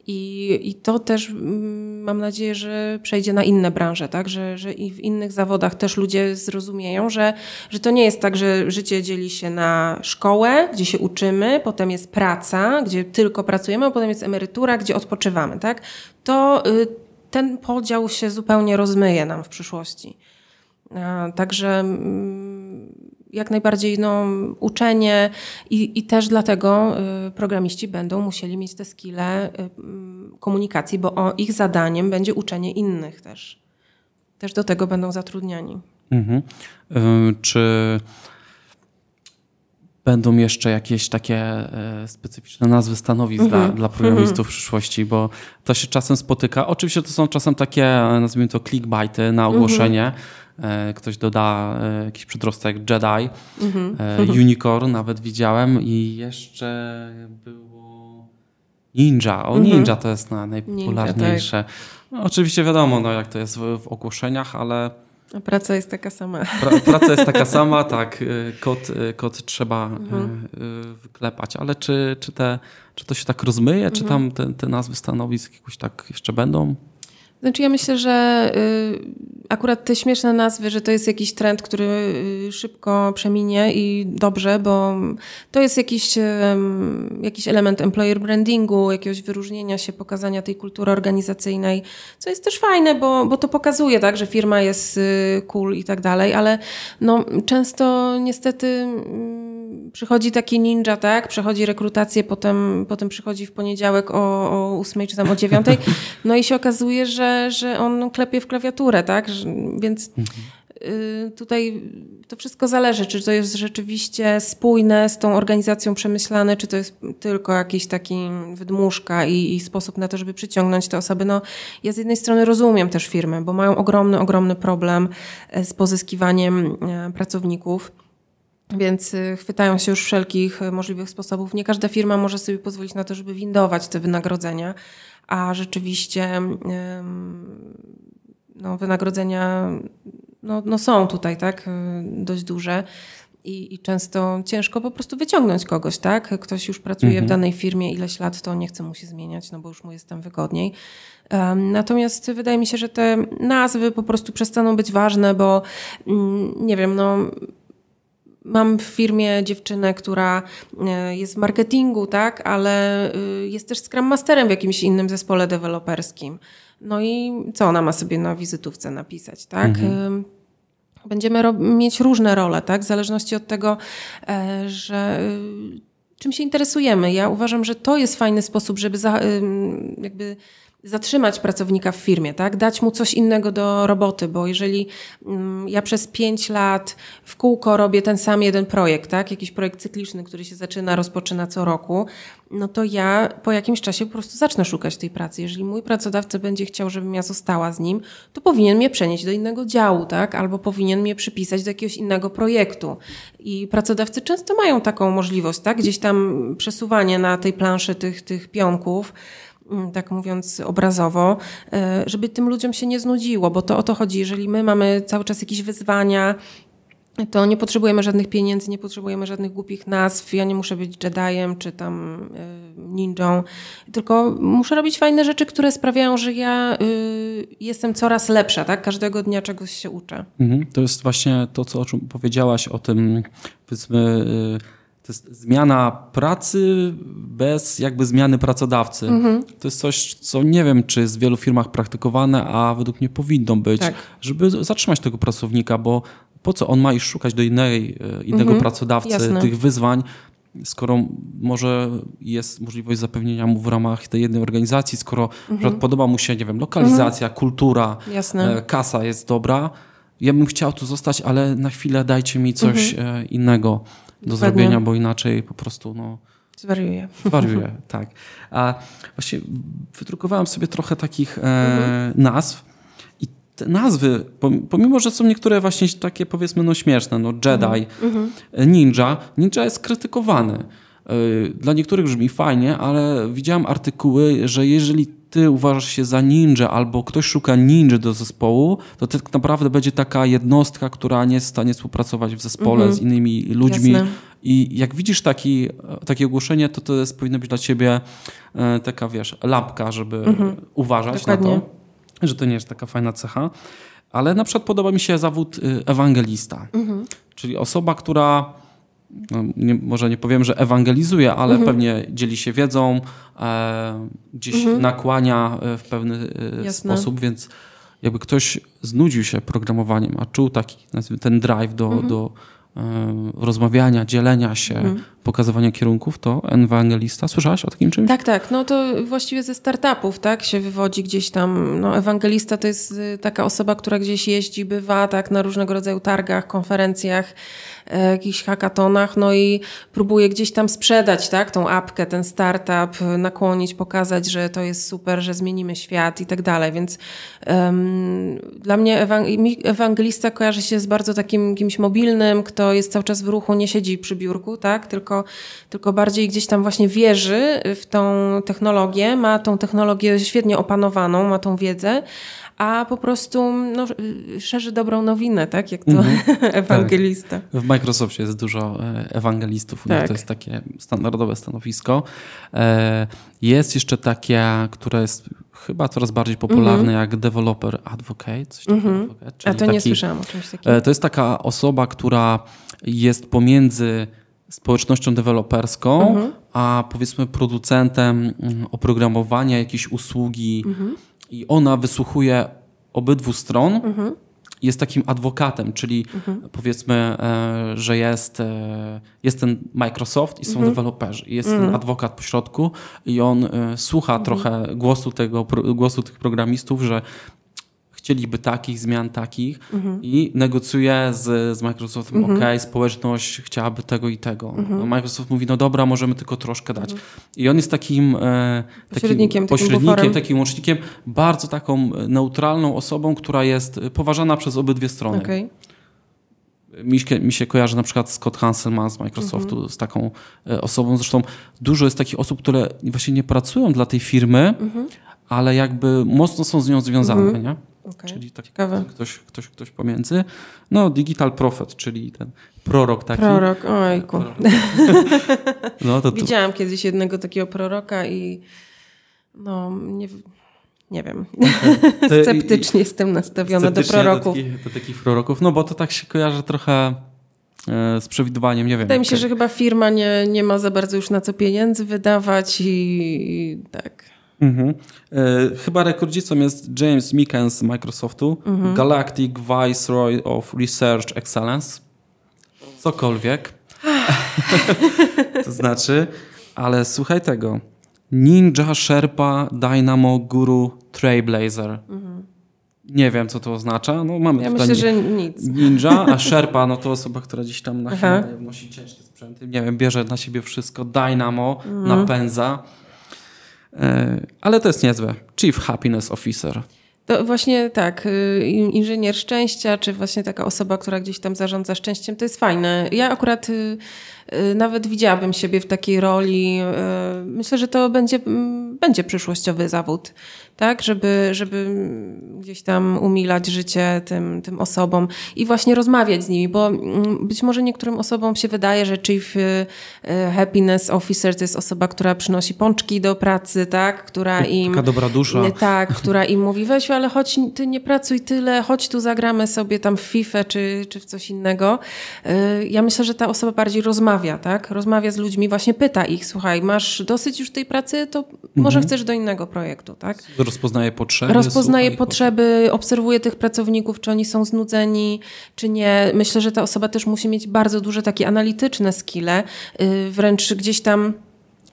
I, I to też mm, mam nadzieję, że przejdzie na inne branże, tak? Że, że i w innych zawodach też ludzie zrozumieją, że, że to nie jest tak, że życie dzieli się na szkołę, gdzie się uczymy, potem jest praca, gdzie tylko pracujemy, a potem jest emerytura, gdzie odpoczywamy, tak? To y, ten podział się zupełnie rozmyje nam w przyszłości. Także mm, jak najbardziej no, uczenie i, i też dlatego y, programiści będą musieli mieć te skille y, mm, komunikacji, bo o, ich zadaniem będzie uczenie innych też. Też do tego będą zatrudniani. Mhm. Y, czy będą jeszcze jakieś takie specyficzne nazwy stanowisk mhm. dla, dla programistów mhm. w przyszłości, bo to się czasem spotyka. Oczywiście to są czasem takie, nazwijmy to clickbaity na ogłoszenie, mhm E, ktoś doda e, jakiś przedrostek Jedi, mhm. E, Unicorn nawet widziałem i jeszcze było Ninja. O, mhm. Ninja to jest na najpopularniejsze. Ninja, tak. no, oczywiście wiadomo, no, jak to jest w, w ogłoszeniach, ale a praca jest taka sama. Pra, praca jest taka sama, tak. Kod, kod trzeba mhm. wyklepać, ale czy, czy, te, czy to się tak rozmyje, mhm. czy tam te, te nazwy stanowisk jakoś tak jeszcze będą? Znaczy ja myślę, że y, akurat te śmieszne nazwy, że to jest jakiś trend, który y, szybko przeminie i dobrze, bo to jest jakiś, jakiś element employer brandingu, jakiegoś wyróżnienia się, pokazania tej kultury organizacyjnej, co jest też fajne, bo, bo to pokazuje, tak, że firma jest y, cool i tak dalej, ale no, często niestety mm, przychodzi taki ninja, tak, przechodzi rekrutację, potem, potem przychodzi w poniedziałek o, o 8 czy tam o 9, no i się okazuje, że że, on klepie w klawiaturę, tak? Więc y, tutaj to wszystko zależy, czy to jest rzeczywiście spójne z tą organizacją przemyślane, czy to jest tylko jakiś taki wydmuszka i, i, sposób na to, żeby przyciągnąć te osoby. No, ja z jednej strony rozumiem też firmy, bo mają ogromny, ogromny problem e, z pozyskiwaniem e, pracowników. Więc y, chwytają się już wszelkich możliwych sposobów. Nie każda firma może sobie pozwolić na to, żeby windować te wynagrodzenia, a rzeczywiście no, wynagrodzenia no, no są tutaj tak, dość duże. I, I, często ciężko po prostu wyciągnąć kogoś, tak? Ktoś już pracuje mhm. w danej firmie ileś lat, to nie chce mu się zmieniać, no bo już mu jest tam wygodniej. Um, natomiast wydaje mi się, że te nazwy po prostu przestaną być ważne, bo mm, nie wiem, no Mam w firmie dziewczynę, która e, jest w marketingu, tak, ale y, jest też Scrum Masterem w jakimś innym zespole deweloperskim. No i co ona ma sobie na wizytówce napisać, tak? Mhm. Będziemy mieć różne role, tak? W zależności od tego, e, że y, czym się interesujemy. Ja uważam, że to jest fajny sposób, żeby jakby zatrzymać pracownika w firmie, tak? dać mu coś innego do roboty, bo jeżeli mm, ja przez pięć lat w kółko robię ten sam jeden projekt, tak? jakiś projekt cykliczny, który się zaczyna, rozpoczyna co roku, no to ja po jakimś czasie po prostu zacznę szukać tej pracy. Jeżeli mój pracodawca będzie chciał, żebym ja została z nim, to powinien mnie przenieść do innego działu, tak? albo powinien mnie przypisać do jakiegoś innego projektu. I pracodawcy często mają taką możliwość, tak? gdzieś tam przesuwanie na tej planszy tych, tych pionków, tak mówiąc obrazowo, e, żeby tym ludziom się nie znudziło, bo to o to chodzi. Jeżeli my mamy cały czas jakieś wyzwania, to nie potrzebujemy żadnych pieniędzy, nie potrzebujemy żadnych głupich nazw. Ja nie muszę być Jediem czy tam y, ninją, tylko muszę robić fajne rzeczy, które sprawiają, że ja y, jestem coraz lepsza, tak? Każdego dnia czegoś się uczę. Mhm. To jest właśnie to, co o czym powiedziałaś, o tym, powiedzmy, to jest zmiana pracy bez jakby zmiany pracodawcy. Mhm. To jest coś, co nie wiem, czy jest w wielu firmach praktykowane, a według mnie powinno być, tak. żeby zatrzymać tego pracownika, bo po co on ma iść szukać do innej, e, innego mhm. pracodawcy Jasne. tych wyzwań, skoro może jest możliwość zapewnienia mu w ramach tej jednej organizacji, skoro mhm. podoba mu się, nie wiem, lokalizacja, mhm. kultura, Jasne. E, kasa jest dobra, ja bym chciał tu zostać, ale na chwilę dajcie mi coś mhm. E, innego Dokładnie. zrobienia, bo inaczej po prostu no, Zwariuję. Zwariuję, tak. A właśnie wydrukowałem sobie trochę takich e, mhm. nazw i te nazwy, pomimo, że są niektóre właśnie takie powiedzmy no śmieszne, no Jedi, mhm. mhm. Ninja, Ninja jest krytykowany. E, dla niektórych brzmi fajnie, ale widziałem artykuły, że jeżeli ty uważasz się za ninja albo ktoś szuka ninja do zespołu, to tak naprawdę będzie taka jednostka, która nie jest w stanie współpracować w zespole mm -hmm. z innymi ludźmi Jasne. I jak widzisz taki, takie ogłoszenie, to to jest, powinno być dla ciebie e, taka, wiesz, lampka, żeby mhm. uważać Dokładnie. na to, że to nie jest taka fajna cecha. Ale na przykład podoba mi się zawód y, ewangelista, mhm. czyli osoba, która no, nie, może nie powiem, że ewangelizuje, ale mhm. pewnie dzieli się wiedzą, e, gdzieś mhm. nakłania e, w pewny e, Jasne. sposób, więc jakby ktoś znudził się programowaniem, a czuł taki ten drive do, mhm. do e, rozmawiania, dzielenia się, mhm. pokazywania kierunków, to ewangelista. Słyszałaś o takim czymś? Tak, tak. No to właściwie ze startupów, tak, się wywodzi gdzieś tam. No, ewangelista to jest y, taka osoba, która gdzieś jeździ, bywa, tak, na różnego rodzaju targach, konferencjach, jakichś hackatonach, no i próbuję gdzieś tam sprzedać, tak, tą apkę, ten startup, nakłonić, pokazać, że to jest super, że zmienimy świat i tak dalej, więc um, dla mnie ewangelista kojarzy się z bardzo takim kimś mobilnym, kto jest cały czas w ruchu, nie siedzi przy biurku, tak, tylko, tylko bardziej gdzieś tam właśnie wierzy w tą technologię, ma tą technologię świetnie opanowaną, ma tą wiedzę, a po prostu no, szerzy dobrą nowinę, tak? Jak to mhm. ewangelista. Tak. W Microsoftie jest dużo e, ewangelistów, tak. to jest takie standardowe stanowisko. E, jest jeszcze takie, które jest chyba coraz bardziej popularne, mhm. jak developer advocate. Coś mhm. advocate, a to taki, nie słyszałam o czymś takim. E, to jest taka osoba, która jest pomiędzy społecznością deweloperską, a powiedzmy producentem mm, oprogramowania, jakiejś usługi, i ona wysłuchuje obydwu stron. Mhm. Jest takim adwokatem, czyli mhm. powiedzmy, e, że jest, e, jest ten Microsoft i są mhm. deweloperzy. Jest ten mhm. adwokat po środku i on e, słucha mhm. trochę głosu, tego, głosu tych programistów, że chcieliby takich zmian, takich mhm. i negocjuje z, z Microsoftem, mhm. ok, społeczność chciałaby tego i tego. Mhm. Microsoft mówi, no dobra, możemy tylko troszkę dać. Mhm. I on jest takim, e, pośrednikiem, takim, pośrednikiem takim łącznikiem, bardzo taką neutralną osobą, która jest poważana przez obydwie strony. Okay. Mi, mi, się kojarzy na przykład Scott Hanselman z Microsoftu mhm. z taką e, osobą. Zresztą dużo jest takich osób, które właśnie nie pracują dla tej firmy, mhm. ale jakby mocno są z nią związane. Mhm. Nie? Okay. Czyli taki ktoś, ktoś, ktoś pomiędzy. No, Digital Prophet, czyli ten prorok taki. Prorok, ojku. No, to Widziałam tu... kiedyś jednego takiego proroka i no, nie, nie wiem. Okay. Sceptycznie jestem nastawiona do proroków. Do takich, do takich proroków, no bo to tak się kojarzy trochę e, z przewidywaniem, nie wiem. Wydaje mi się, że chyba firma nie, nie ma za bardzo już na co pieniędzy wydawać i, i tak. Mhm. E, chyba rekordzistą jest James Mickens z Microsoftu, mhm. Galactic Viceroy of Research Excellence. Cokolwiek. to znaczy, ale słuchaj tego. Ninja, Sherpa, Dynamo, Guru, Trailblazer. Mhm. Nie wiem, co to oznacza. No, mamy ja myślę, że nic. Ninja, a Sherpa no to osoba, która gdzieś tam na Himalaje wnosi ciężkie sprzęty. Nie wiem, bierze na siebie wszystko. Dynamo, mhm. napędza. E, ale to jest niezłe. Chief Happiness Officer. To właśnie tak, y, inżynier szczęścia, czy właśnie taka osoba, która gdzieś tam zarządza szczęściem, to jest fajne. Ja akurat y, nawet widziałabym siebie w takiej roli. Myślę, że to będzie, mm, będzie przyszłościowy zawód tak, żeby, żeby gdzieś tam umilać życie tym, tym osobom i właśnie rozmawiać z nimi, bo mm, być może niektórym osobom się wydaje, że Chief y, y, Happiness Officer to jest osoba, która przynosi pączki do pracy, tak, która im... Taka dobra dusza. Tak, która im mówi, weź, ale chodź, ty nie pracuj tyle, chodź tu zagramy sobie tam w FIFA czy, czy w coś innego. Y, ja myślę, że ta osoba bardziej rozmawia, tak, rozmawia z ludźmi, właśnie pyta ich, słuchaj, masz dosyć już tej pracy, to może mhm. chcesz do innego projektu, tak? Rozpoznaje potrzeby. Rozpoznaje potrzeby, obserwuje tych pracowników, czy oni są znudzeni, czy nie. Myślę, że ta osoba też musi mieć bardzo duże takie analityczne skille, y, wręcz gdzieś tam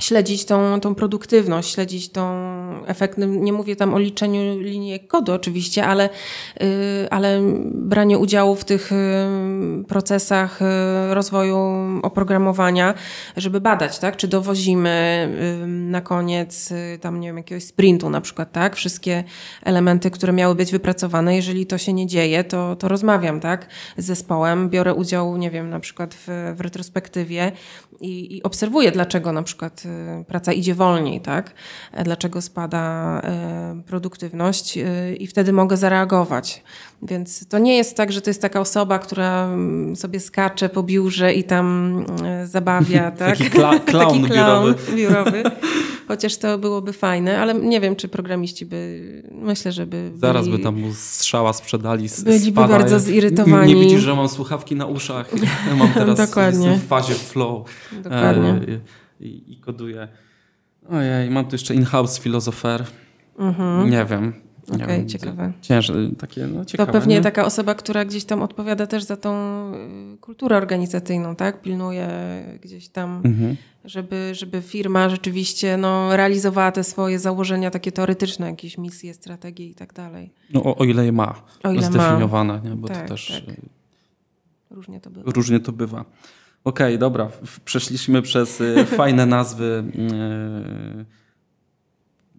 śledzić tą, tą produktywność, śledzić tą efektnym, nie mówię tam o liczeniu linii kodu oczywiście, ale, yy, ale branie udziału w tych yy, procesach yy, rozwoju oprogramowania, żeby badać, tak, czy dowozimy y, na koniec y, tam, nie wiem, jakiegoś sprintu na przykład, tak, wszystkie elementy, które miały być wypracowane. Jeżeli to się nie dzieje, to, to rozmawiam, tak, z zespołem, biorę udział, nie wiem, na przykład w, w retrospektywie i, i obserwuję, dlaczego na przykład praca idzie wolniej, tak? Dlaczego spada produktywność i wtedy mogę zareagować. Więc to nie jest tak, że to jest taka osoba, która mm, sobie skacze po biurze i tam zabawia, tak? Taki, kla Taki biurowy. biurowy. Chociaż to byłoby fajne, ale nie wiem, czy programiści by, myślę, że by Zaraz by tam mu strzała sprzedali, Byliby spada. bardzo zirytowani. Nie widzisz, że mam słuchawki na uszach. Mam teraz Dokładnie. w fazie flow. Dokładnie. E, i, I koduję. Ojej, mam tu jeszcze in-house filozofer. Mhm. Nie wiem. Okej, okay, ciekawe. Ciężkie, takie, no, ciekawe. To pewnie nie? taka osoba, która gdzieś tam odpowiada też za tą y, kulturę organizacyjną, tak? Pilnuje gdzieś tam, mhm. Żeby, żeby firma rzeczywiście no, realizowała te swoje założenia takie teoretyczne, jakieś misje, strategie i tak dalej. No o, o ile je ma o ile zdefiniowane, ma. nie? bo tak, to też tak. Y, różnie to bywa. Różnie to bywa. Okej, okay, dobra. Przeszliśmy przez y, fajne nazwy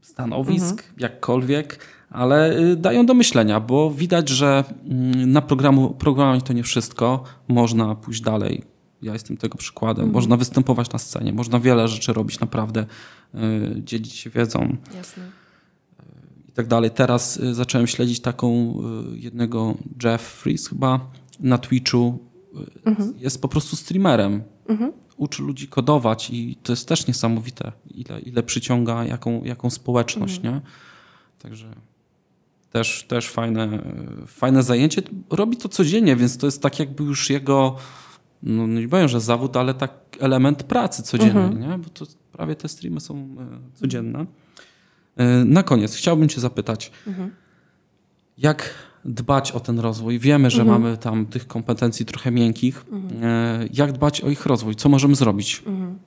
stanowisk, mhm. jakkolwiek ale y, dają do myślenia, bo widać, że mm, na programu, programowanie to nie wszystko. Można pójść dalej. Ja jestem tego przykładem. Mhm. Można występować na scenie, można wiele rzeczy robić naprawdę, y, dzielić się wiedzą. Jasne. I tak dalej. Teraz y, zacząłem śledzić taką jednego Jeff Fries chyba na Twitchu. Mhm. Jest po prostu streamerem. Mhm. Uczy ludzi kodować i to jest też niesamowite, ile, ile przyciąga jaką, jaką społeczność, mhm. nie? Także też, też fajne, fajne zajęcie. Robi to codziennie, więc to jest tak jakby już jego, no nie powiem, że zawód, ale tak element pracy codziennej, mhm. nie? bo to prawie te streamy są e, codzienne. E, na koniec chciałbym cię zapytać, mhm. jak dbać o ten rozwój? Wiemy, że mhm. mamy tam tych kompetencji trochę miękkich. Mhm. E, jak dbać o ich rozwój? Co możemy zrobić? Mhm.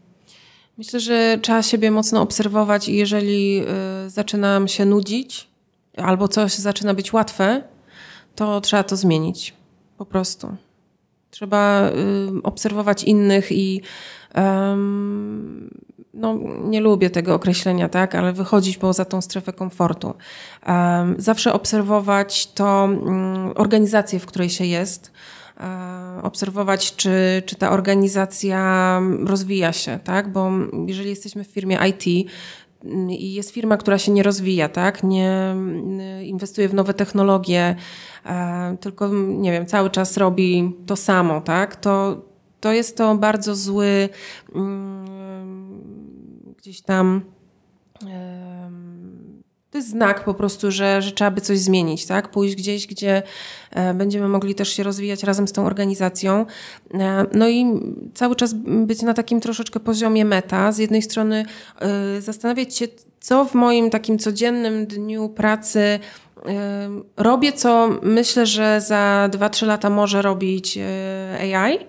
Myślę, że trzeba siebie mocno obserwować i jeżeli zaczynam się nudzić, albo coś zaczyna być łatwe, to trzeba to zmienić. Po prostu. Trzeba obserwować innych i no, nie lubię tego określenia, tak, ale wychodzić poza tą strefę komfortu. Zawsze obserwować to organizację, w której się jest, e, obserwować, czy, czy ta organizacja rozwija się, tak? Bo jeżeli jesteśmy w firmie IT, i jest firma, która się nie rozwija, tak? Nie inwestuje w nowe technologie, e, tylko, nie wiem, cały czas robi to samo, tak? To, to jest to bardzo zły mm, gdzieś tam to jest znak po prostu, że, że trzeba by coś zmienić, tak? Pójść gdzieś, gdzie e, będziemy mogli też się rozwijać razem z tą organizacją. E, no i cały czas być na takim troszeczkę poziomie meta. Z jednej strony e, zastanawiać się, co w moim takim codziennym dniu pracy robię, co myślę, że za 2-3 lata może robić AI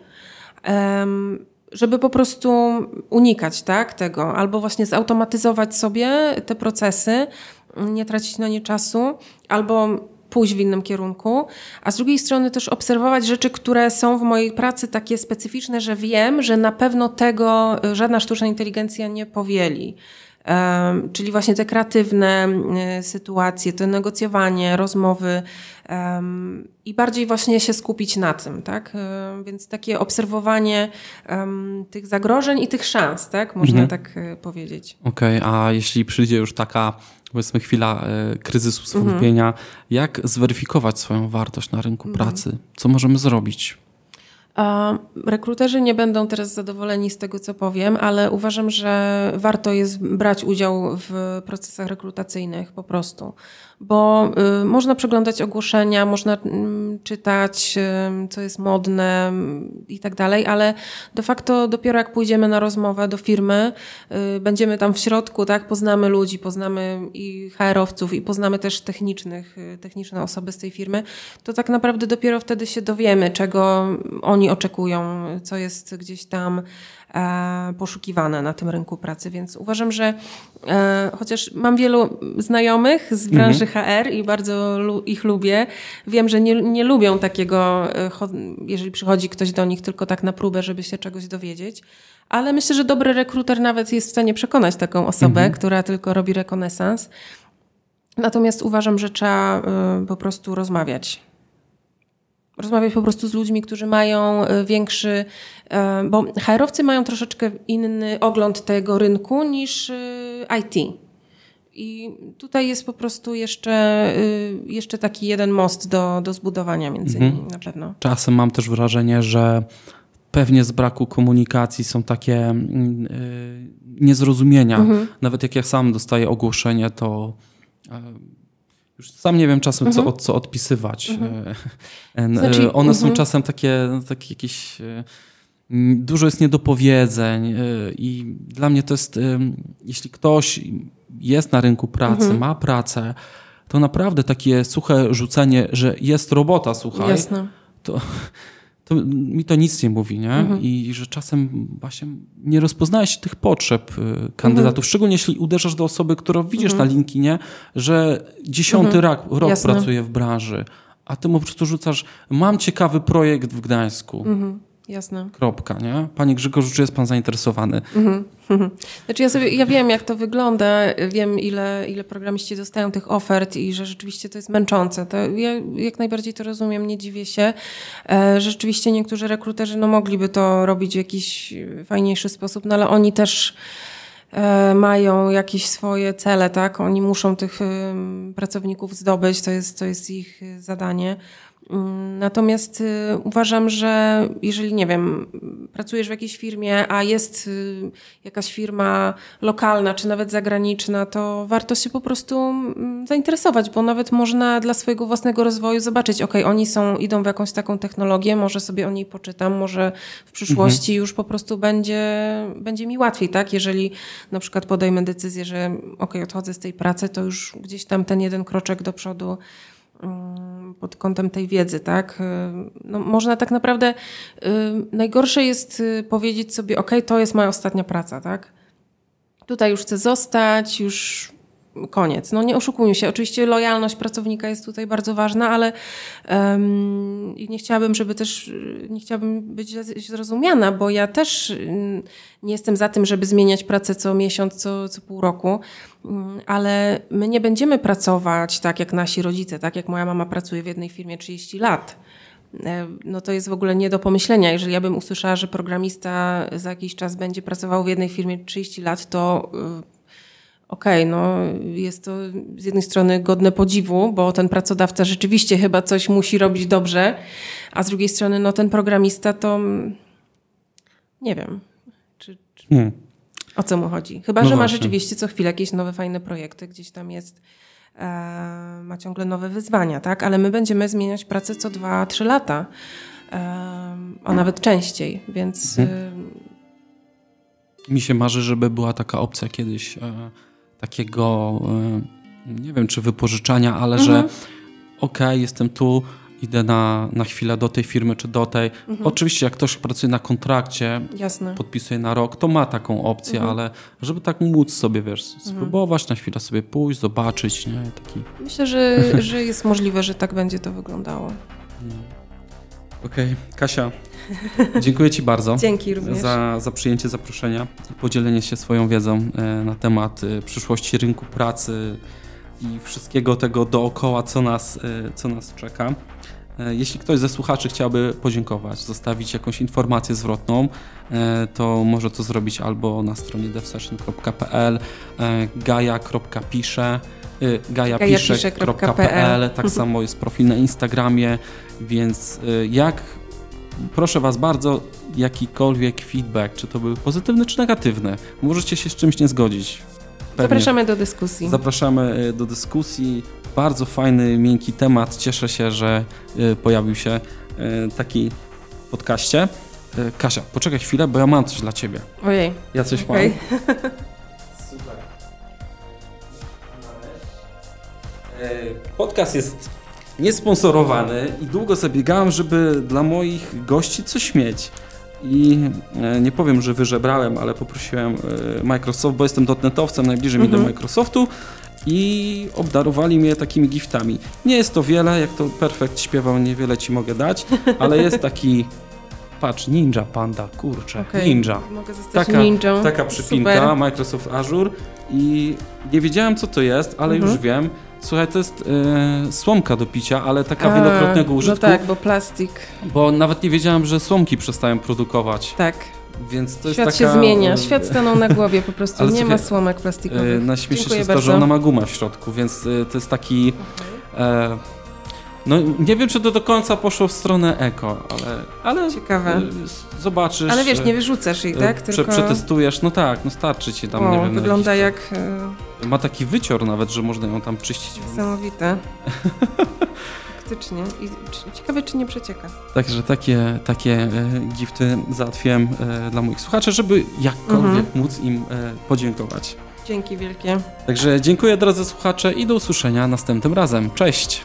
żeby po prostu unikać tak, tego, albo właśnie zautomatyzować sobie te procesy, nie tracić na nie czasu, albo pójść w innym kierunku, a z drugiej strony też obserwować rzeczy, które są w mojej pracy takie specyficzne, że wiem, że na pewno tego żadna sztuczna inteligencja nie powieli. Czyli właśnie te kreatywne sytuacje, to negocjowanie, rozmowy i bardziej właśnie się skupić na tym, tak? Więc takie obserwowanie tych zagrożeń i tych szans, tak? Można mhm. tak y, powiedzieć. Okej, okay, a jeśli przyjdzie już taka powiedzmy chwila e, kryzysu, zwątpienia, mhm. jak zweryfikować swoją wartość na rynku mhm. pracy? Co możemy zrobić? Rekruterzy nie będą teraz zadowoleni z tego, co powiem, ale uważam, że warto jest brać udział w procesach rekrutacyjnych po prostu bo y, można przeglądać ogłoszenia, można y, czytać, y, co jest modne mm, i tak dalej, ale de facto dopiero jak pójdziemy na rozmowę do firmy, y, będziemy tam w środku, tak, poznamy ludzi, poznamy i HR-owców i poznamy też technicznych, techniczne osoby z tej firmy, to tak naprawdę dopiero wtedy się dowiemy, czego oni oczekują, co jest gdzieś tam E, poszukiwane na tym rynku pracy, więc uważam, że e, chociaż mam wielu znajomych z branży mhm. HR i bardzo ich lubię, wiem, że nie, nie lubią takiego, e, jeżeli przychodzi ktoś do nich tylko tak na próbę, żeby się czegoś dowiedzieć. Ale myślę, że dobry rekruter nawet jest w stanie przekonać taką osobę, mhm. która tylko robi rekonesans. Natomiast uważam, że trzeba po prostu rozmawiać rozmawiać po prostu z ludźmi, którzy mają e, większy, e, bo HR-owcy mają troszeczkę inny ogląd tego rynku niż e, IT. I tutaj jest po prostu jeszcze, jeszcze taki jeden most do, do zbudowania między mhm. nimi na pewno. Czasem mam też wrażenie, że pewnie z braku komunikacji są takie yy, niezrozumienia. Mhm. Nawet jak ja sam dostaję ogłoszenie, to już sam nie wiem czasem, mhm. co, co odpisywać. Mhm. E, znaczy, One są mhm. czasem takie, takie jakieś. Dużo jest niedopowiedzeń i dla mnie to jest, jeśli ktoś jest na rynku pracy, mhm. ma pracę, to naprawdę takie suche rzucenie, że jest robota, słuchaj, Jasne. to to mi to nic nie mówi, nie? Mhm. I że czasem właśnie nie rozpoznajesz tych potrzeb y, kandydatów, mhm. szczególnie jeśli uderzasz do osoby, którą widzisz mhm. na LinkedInie, że dziesiąty mhm. rok, rok pracuje w branży, a ty mu po prostu rzucasz, mam ciekawy projekt w Gdańsku. Mhm. Jasne. Kropka, nie? Panie Grzegorzu, czy jest pan zainteresowany? Mhm. Znaczy ja, sobie, ja wiem, jak to wygląda, wiem, ile, ile programiści dostają tych ofert i że rzeczywiście to jest męczące. To ja jak najbardziej to rozumiem, nie dziwię się. E, że rzeczywiście niektórzy rekruterzy no, mogliby to robić w jakiś fajniejszy sposób, no ale oni też e, mają jakieś swoje cele, tak? Oni muszą tych pracowników zdobyć, to jest, to jest ich zadanie. Natomiast y, uważam, że jeżeli, nie wiem, pracujesz w jakiejś firmie, a jest y, jakaś firma lokalna czy nawet zagraniczna, to warto się po prostu mm, zainteresować, bo nawet można dla swojego własnego rozwoju zobaczyć, ok, oni są, idą w jakąś taką technologię, może sobie o niej poczytam, może w przyszłości mhm. już po prostu będzie, będzie mi łatwiej, tak? Jeżeli na przykład podejmę decyzję, że ok, odchodzę z tej pracy, to już gdzieś tam ten jeden kroczek do przodu Mm, pod kątem tej wiedzy, tak? Y, no, można tak naprawdę, y, najgorsze jest y, powiedzieć sobie, ok, to jest moja ostatnia praca, tak? Tutaj już chcę zostać, już koniec. No nie oszukujmy się, oczywiście lojalność pracownika jest tutaj bardzo ważna, ale um, nie chciałabym, żeby też, nie chciałabym być zrozumiana, bo ja też nie jestem za tym, żeby zmieniać pracę co miesiąc, co, co pół roku, mm, ale my nie będziemy pracować tak jak nasi rodzice, tak jak moja mama pracuje w jednej firmie 30 lat e, no to jest w ogóle nie do pomyślenia. Jeżeli ja bym usłyszała, że programista za jakiś czas będzie pracował w jednej firmie 30 lat, to y, okej, okay, no jest to z jednej strony godne podziwu, bo ten pracodawca rzeczywiście chyba coś musi robić dobrze, a z drugiej strony no ten programista to mm, nie wiem, czy, czy hmm. o co mu chodzi. Chyba, no że właśnie. ma rzeczywiście co chwilę jakieś nowe, fajne projekty, gdzieś tam jest, e, ma ciągle nowe wyzwania, tak? Ale my będziemy zmieniać pracę co dwa, trzy lata, e, a nawet częściej, więc... Hmm. E, Mi się marzy, żeby była taka opcja kiedyś e, takiego, e, nie wiem czy wypożyczania, ale mhm. że okej, okay, jestem tu, idę na, na chwilę do tej firmy czy do tej. Mhm. Oczywiście, jak ktoś pracuje na kontrakcie, Jasne. podpisuje na rok, to ma taką opcję, mhm. ale żeby tak móc sobie, wiesz, mhm. spróbować, na chwilę sobie pójść, zobaczyć, nie? Taki... Myślę, że, że jest możliwe, że tak będzie to wyglądało. No. Okej. Kasia, dziękuję Ci bardzo. Dzięki również. Za, za przyjęcie zaproszenia i podzielenie się swoją wiedzą e, na temat e, przyszłości rynku pracy i wszystkiego tego dookoła, co nas, e, co nas czeka. Jeśli ktoś ze słuchaczy chciałby podziękować, zostawić jakąś informację zwrotną, to może to zrobić albo na stronie devsession.pl, gaja.pisze, gajapiszek.pl, tak samo jest profil na Instagramie, więc y, jak proszę Was bardzo, jakikolwiek feedback, czy to był pozytywny, czy negatywny, możecie się z czymś nie zgodzić. Pewnie. Zapraszamy do dyskusji. Zapraszamy y, do dyskusji. Bardzo fajny, miękki temat. Cieszę się, że y, pojawił się taki podcaście. Kasia, poczekaj chwilę, bo ja mam coś dla Ciebie. Ojej. Ja coś okay. mam. Podcast jest niesponsorowany i długo zabiegałem, żeby dla moich gości coś mieć. I e, nie powiem, że wyżebrałem, ale poprosiłem e, Microsoft, bo jestem dotnetowcem, najbliżej mhm. mi do mhm. Microsoftu i obdarowali mnie takimi giftami. Nie jest to wiele, jak to Perfekt śpiewał, niewiele ci mogę dać, ale jest taki patrz, Ninja Panda, kurczę, Okej. Ninja. Mogę zostać Taka, ninją. taka przypinka, Super. Microsoft Azure i nie wiedziałem co to jest, ale Mhm. już wiem. Słuchaj, to jest e, słomka do picia, ale taka A, wielokrotnego użytku, No tak, bo plastik. bo nawet nie wiedziałem, że słomki przestają produkować, Tak. więc to jest Świat taka... się zmienia. e, Świat stanął na głowie po prostu. Ale nie słuchaj, ma słomek plastikowych. E, Najśmieszniejsze jest to, że bardzo. ona ma gumę w środku, więc to jest taki... no nie wiem, czy to do końca poszło w stronę eko, ale, ale Ciekawe. e, zobaczysz. Ale wiesz, e, nie wyrzucasz jej, tak? prze, Tylko... Przetestujesz, no tak, no starczy ci tam, o, nie wiem. wygląda jak e, Ma taki wycior nawet, że można ją tam czyścić. Niesamowite. Faktycznie. I czy- ciekawe, czy nie przecieka. Także takie, takie gifty załatwiłem dla moich słuchaczy, żeby jakkolwiek Mhm. móc im podziękować. Dzięki wielkie. Także dziękuję drodzy słuchacze i do usłyszenia następnym razem. Cześć!